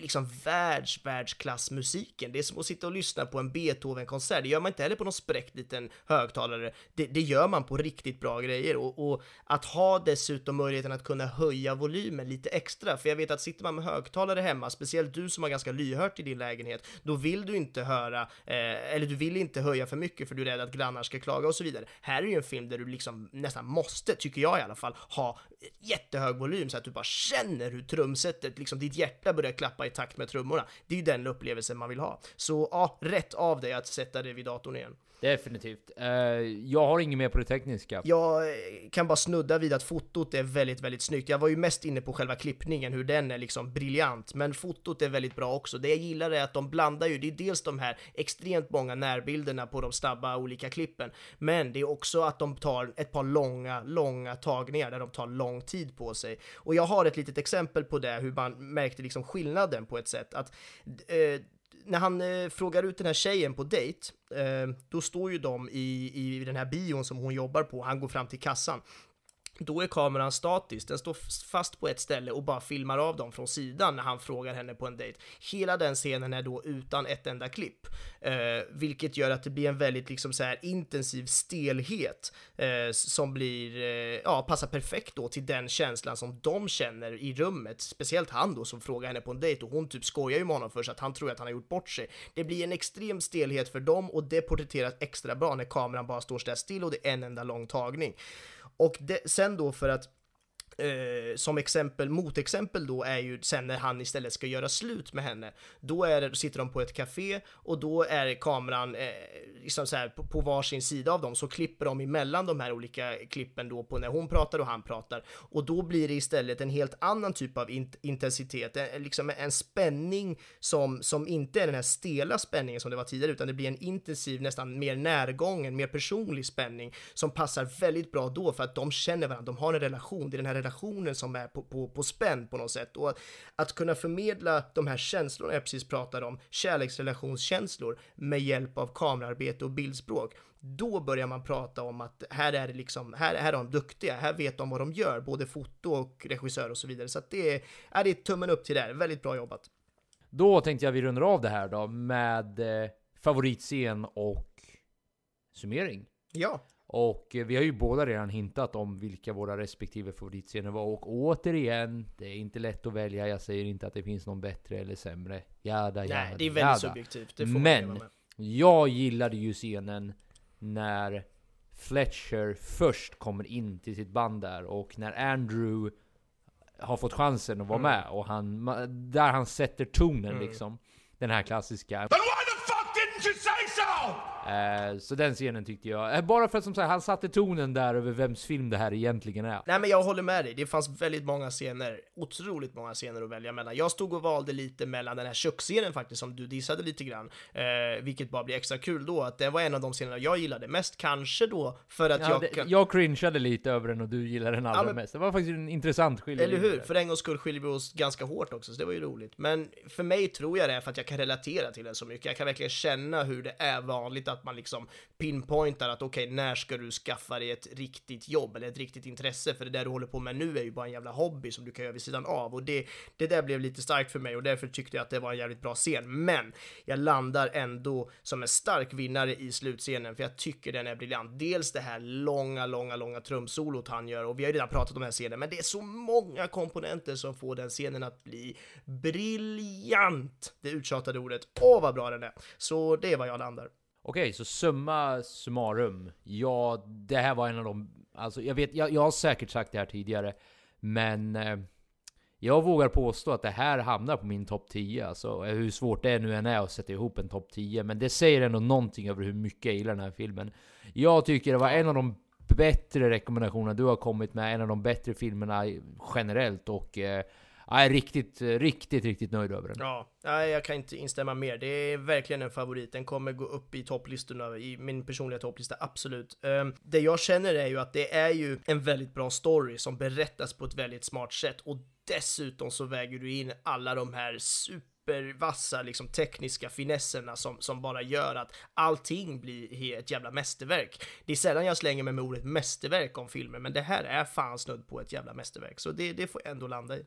liksom världs, världsklassmusiken. Det är som att sitta och lyssna på en Beethoven-konsert. Det gör man inte heller på någon spräckt liten högtalare. Det, det gör man på riktigt bra grejer och, och, att ha dessutom möjligheten att kunna höja volymen lite extra. För jag vet att sitter man med högtalare hemma, speciellt du som har ganska lyhört i din lägenhet, då vill du inte höra, eh, eller du vill inte höja för mycket för du är rädd att grannar ska klaga och så vidare. Här är ju en film där du liksom nästan måste, tycker jag i alla fall, ha jättehög volym så att du bara känner hur trumsetet, liksom ditt hjärta börjar klappa i takt med trummorna. Det är ju den upplevelsen man vill ha. Så ja, rätt av dig att sätta det vid datorn igen. Definitivt. Uh, jag har inget mer på det tekniska. Jag kan bara snudda vid att fotot är väldigt, väldigt snyggt. Jag var ju mest inne på själva klippningen, hur den är liksom briljant, men fotot är väldigt bra också. Det jag gillar är att de blandar ju, det är dels de här extremt många närbilderna på de snabba olika klippen, men det är också att de tar ett par långa, långa tagningar där de tar lång tid på sig. Och jag har ett litet exempel på det, hur man märkte liksom skillnaden på ett sätt. Att eh, när han eh, frågar ut den här tjejen på dejt, eh, då står ju de i, i den här bion som hon jobbar på, han går fram till kassan då är kameran statisk, den står fast på ett ställe och bara filmar av dem från sidan när han frågar henne på en dejt. Hela den scenen är då utan ett enda klipp, eh, vilket gör att det blir en väldigt liksom så här intensiv stelhet eh, som blir, eh, ja, passar perfekt då till den känslan som de känner i rummet, speciellt han då som frågar henne på en dejt och hon typ skojar ju med honom först att han tror att han har gjort bort sig. Det blir en extrem stelhet för dem och det porträtteras extra bra när kameran bara står där still och det är en enda lång tagning. Och det, sen då för att eh, som exempel, motexempel då är ju sen när han istället ska göra slut med henne. Då är sitter de på ett café och då är kameran eh, liksom så här, på, på varsin sida av dem. Så klipper de emellan de här olika klippen då på när hon pratar och han pratar. Och då blir det istället en helt annan typ av in intensitet, en, liksom en spänning som, som inte är den här stela spänningen som det var tidigare utan det blir en intensiv, nästan mer närgången, mer personlig spänning som passar väldigt bra då för att de känner varandra, de har en relation, det är den här relationen som är på, på, på spänn på något sätt. Och att, att kunna förmedla de här känslorna jag precis pratade om, kärleksrelationskänslor, med hjälp av kamerarbete och bildspråk. Då börjar man prata om att här är det liksom, här, här är de duktiga, här vet de vad de gör, både foto och regissör och så vidare. Så att det är, är det är tummen upp till det här, väldigt bra jobbat. Då tänkte jag vi rundar av det här då med eh, favoritscen och summering. Ja. Och eh, vi har ju båda redan hintat om vilka våra respektive favoritscener var. Och återigen, det är inte lätt att välja. Jag säger inte att det finns någon bättre eller sämre. Jada, jada, Nej, det är väldigt jada. subjektivt. Det får man Men jag gillade ju scenen när Fletcher först kommer in till sitt band där och när Andrew har fått chansen att vara Mm. med och han, där han sätter tonen Mm. liksom. Den här klassiska. Then why the fuck didn't you say so? Eh, så den scenen tyckte jag, eh, bara för att som sagt, han satte tonen där över vems film det här egentligen är. Nej men jag håller med dig, det fanns väldigt många scener, otroligt många scener att välja mellan. Jag stod och valde lite mellan den här köksscenen faktiskt som du dissade lite grann, eh, vilket bara blir extra kul då, att det var en av de scenerna jag gillade mest, kanske då för att Ja, jag det, jag cringeade lite över den och du gillade den allra men- mest. Det var faktiskt en intressant skiljelinje. Eller hur? För en gångs skull skiljer vi oss ganska hårt också, så det var ju roligt. Men för mig tror jag det är för att jag kan relatera till den så mycket. Jag kan verkligen känna hur det är vanligt att att man liksom pinpointar att okej, när ska du skaffa dig ett riktigt jobb eller ett riktigt intresse? För det där du håller på med nu är ju bara en jävla hobby som du kan göra vid sidan av. Och det, det där blev lite starkt för mig och därför tyckte jag att det var en jävligt bra scen. Men jag landar ändå som en stark vinnare i slutscenen, för jag tycker den är briljant. Dels det här långa, långa, långa trumsolot han gör och vi har ju redan pratat om den här scenen, men det är så många komponenter som får den scenen att bli briljant. Det uttjatade ordet. Åh, vad bra den är! Så det är vad jag landar. Okej, så summa summarum. Ja, det här var en av de... Alltså, jag vet, jag, jag har säkert sagt det här tidigare, men... Eh, jag vågar påstå att det här hamnar på min topp 10. Alltså, eh, hur svårt det nu än är att sätta ihop en topp 10. Men det säger ändå någonting över hur mycket jag gillar den här filmen. Jag tycker det var en av de bättre rekommendationerna du har kommit med. En av de bättre filmerna generellt. Och eh, jag är riktigt, riktigt, riktigt nöjd över den. Ja, jag kan inte instämma mer. Det är verkligen en favorit. Den kommer gå upp i topplistorna, i min personliga topplista, absolut. Ehm, det jag känner är ju att det är ju en väldigt bra story som berättas på ett väldigt smart sätt och dessutom så väger du in alla de här supervassa liksom tekniska finesserna som, som bara gör att allting blir ett jävla mästerverk. Det är sällan jag slänger mig med ordet mästerverk om filmer, men det här är fan snudd på ett jävla mästerverk, så det, det får jag ändå landa i.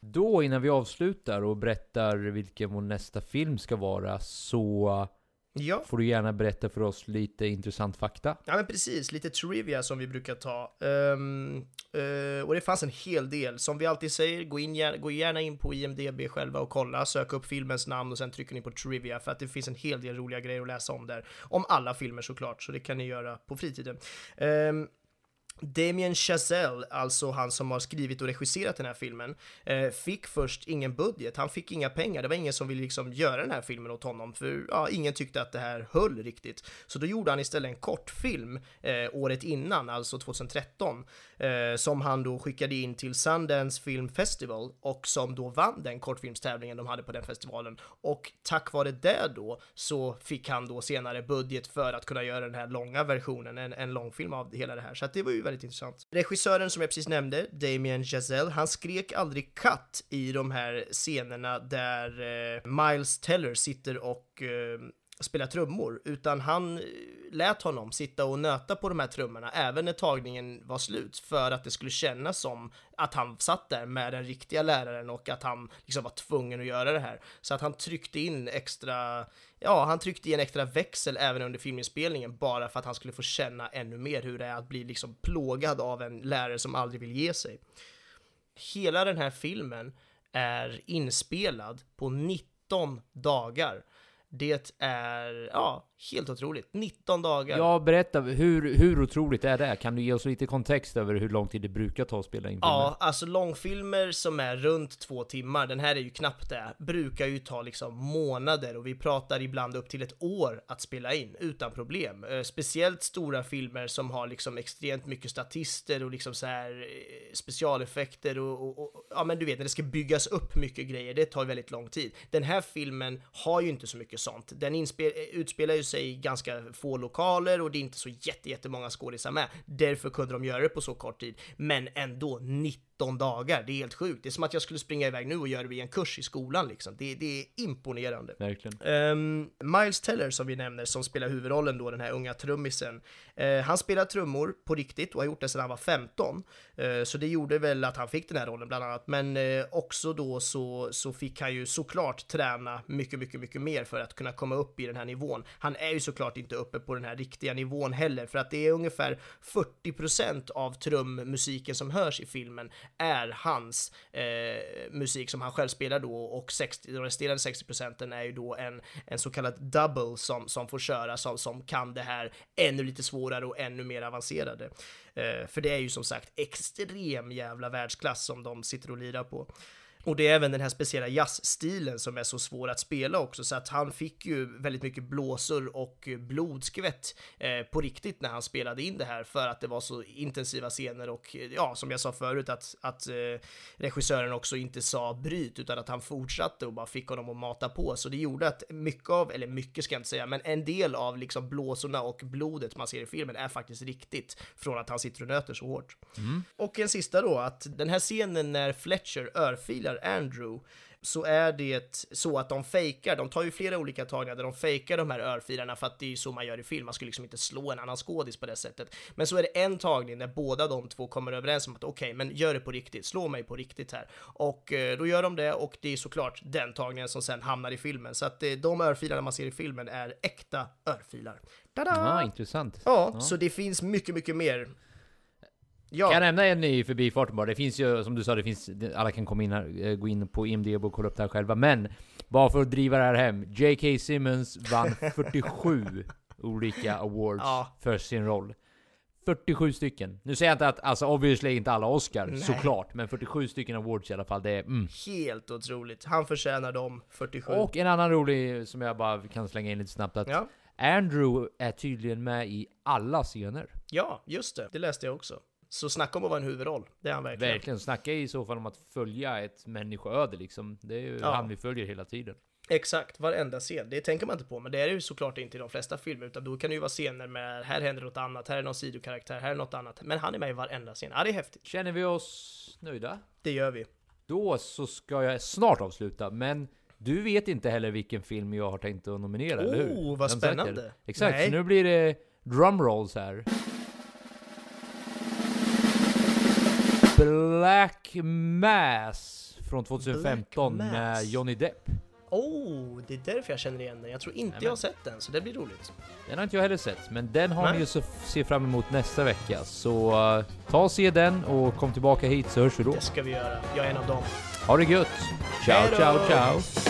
Då innan vi avslutar och berättar vilken vår nästa film ska vara så Ja. får du gärna berätta för oss lite intressant fakta. Ja men precis, lite trivia som vi brukar ta. Ehm, eh, och det fanns en hel del. Som vi alltid säger, gå, in, gå gärna in på IMDB själva och kolla, sök upp filmens namn och sen trycker ni på trivia för att det finns en hel del roliga grejer att läsa om där. Om alla filmer såklart, så det kan ni göra på fritiden. Ehm, Damien Chazelle, alltså han som har skrivit och regisserat den här filmen, eh, fick först ingen budget, han fick inga pengar, det var ingen som ville liksom göra den här filmen åt honom, för ja, ingen tyckte att det här höll riktigt. Så då gjorde han istället en kortfilm eh, året innan, alltså 2013, eh, som han då skickade in till Sundance Film Festival och som då vann den kortfilmstävlingen de hade på den festivalen. Och tack vare det då så fick han då senare budget för att kunna göra den här långa versionen, en, en långfilm av hela det här. Så att det var ju väldigt intressant. Regissören som jag precis nämnde, Damien Chazelle, han skrek aldrig cut i de här scenerna där eh, Miles Teller sitter och eh, spela trummor, utan han eh, lät honom sitta och nöta på de här trummorna även när tagningen var slut för att det skulle kännas som att han satt där med den riktiga läraren och att han liksom var tvungen att göra det här. Så att han tryckte in extra, ja, han tryckte i en extra växel även under filminspelningen bara för att han skulle få känna ännu mer hur det är att bli liksom plågad av en lärare som aldrig vill ge sig. Hela den här filmen är inspelad på 19 dagar. Det är, ja, helt otroligt. 19 dagar. Ja, berätta, hur, hur otroligt är det? Kan du ge oss lite kontext över hur lång tid det brukar ta att spela in filmer? Ja, alltså långfilmer som är runt två timmar, den här är ju knappt det, brukar ju ta liksom månader och vi pratar ibland upp till ett år att spela in utan problem. Eh, speciellt stora filmer som har liksom extremt mycket statister och liksom så här eh, specialeffekter och, och, och ja men du vet när det ska byggas upp mycket grejer, det tar väldigt lång tid. Den här filmen har ju inte så mycket sånt. Den utspelar ju sig ganska få lokaler och det är inte så jättemånga skådisar med. Därför kunde de göra det på så kort tid. Men ändå 90 19 dagar. Det är helt sjukt. Det är som att jag skulle springa iväg nu och göra det i en kurs i skolan liksom. Det, det är imponerande. Verkligen. Um, Miles Teller som vi nämner, som spelar huvudrollen då, den här unga trummisen. Uh, han spelar trummor på riktigt och har gjort det sedan han var 15. Uh, så det gjorde väl att han fick den här rollen bland annat. Men uh, också då så, så fick han ju såklart träna mycket, mycket, mycket mer för att kunna komma upp i den här nivån. Han är ju såklart inte uppe på den här riktiga nivån heller, för att det är ungefär 40% av trummusiken som hörs i filmen är hans eh, musik som han själv spelar då och 60, de resterande 60 procenten är ju då en, en så kallad double som, som får köra, som, som kan det här ännu lite svårare och ännu mer avancerade. Eh, för det är ju som sagt extrem jävla världsklass som de sitter och lirar på. Och det är även den här speciella jazzstilen som är så svår att spela också, så att han fick ju väldigt mycket blåsor och blodskvätt eh, på riktigt när han spelade in det här för att det var så intensiva scener och ja, som jag sa förut att, att eh, regissören också inte sa bryt utan att han fortsatte och bara fick honom att mata på. Så det gjorde att mycket av, eller mycket ska jag inte säga, men en del av liksom blåsorna och blodet man ser i filmen är faktiskt riktigt från att han sitter och nöter så hårt. Mm. Och en sista då, att den här scenen när Fletcher örfilar Andrew så är det så att de fejkar, de tar ju flera olika tagningar där de fejkar de här örfilarna för att det är ju så man gör i film, man skulle liksom inte slå en annan skådis på det sättet. Men så är det en tagning där båda de två kommer överens om att okej, okay, men gör det på riktigt, slå mig på riktigt här. Och eh, då gör de det och det är såklart den tagningen som sen hamnar i filmen. Så att eh, de örfilarna man ser i filmen är äkta örfilar. Tada! Ah, intressant. Ja, ja, så det finns mycket, mycket mer Ja. Kan jag nämna en i förbifarten bara? Det finns ju, som du sa, det finns, alla kan komma in här, eh, gå in på IMDB och kolla upp det här själva. Men, bara för att driva det här hem. J.K. Simmons vann (laughs) 47 olika awards Ja. för sin roll. 47 stycken. Nu säger jag inte att, alltså obviously inte alla Oscar, Nej. såklart. Men 47 stycken awards i alla fall, det är mm. Helt otroligt. Han förtjänar dem 47. Och en annan rolig som jag bara kan slänga in lite snabbt att Ja. Andrew är tydligen med i alla scener. Ja, just det. Det läste jag också. Så snacka om att vara en huvudroll. Det är han verkligen. Verkligen. Snacka i så fall om att följa ett människoöde liksom. Det är ju Ja. han vi följer hela tiden. Exakt, varenda scen. Det tänker man inte på, men det är det ju såklart inte i de flesta filmer, utan då kan det ju vara scener med här händer något annat, här är någon sidokaraktär, här är något annat. Men han är med i varenda scen. Ja, det är häftigt. Känner vi oss nöjda? Det gör vi. Då så ska jag snart avsluta, men du vet inte heller vilken film jag har tänkt att nominera, eller hur? Oh, vad spännande. Exakt, Nej. så nu blir det drumrolls här. Black Mass från 2015 Black med Mass. Johnny Depp. Oh, det är därför jag känner igen den. Jag tror inte Nämen. jag har sett den, så det blir roligt. Den har inte jag heller sett, men den har Nej. ni ju så se fram emot nästa vecka. Så uh, ta och se den och kom tillbaka hit så hörs vi då. Det ska vi göra. Jag är en av dem. Ha det gött! Ciao, Hej då! ciao, ciao!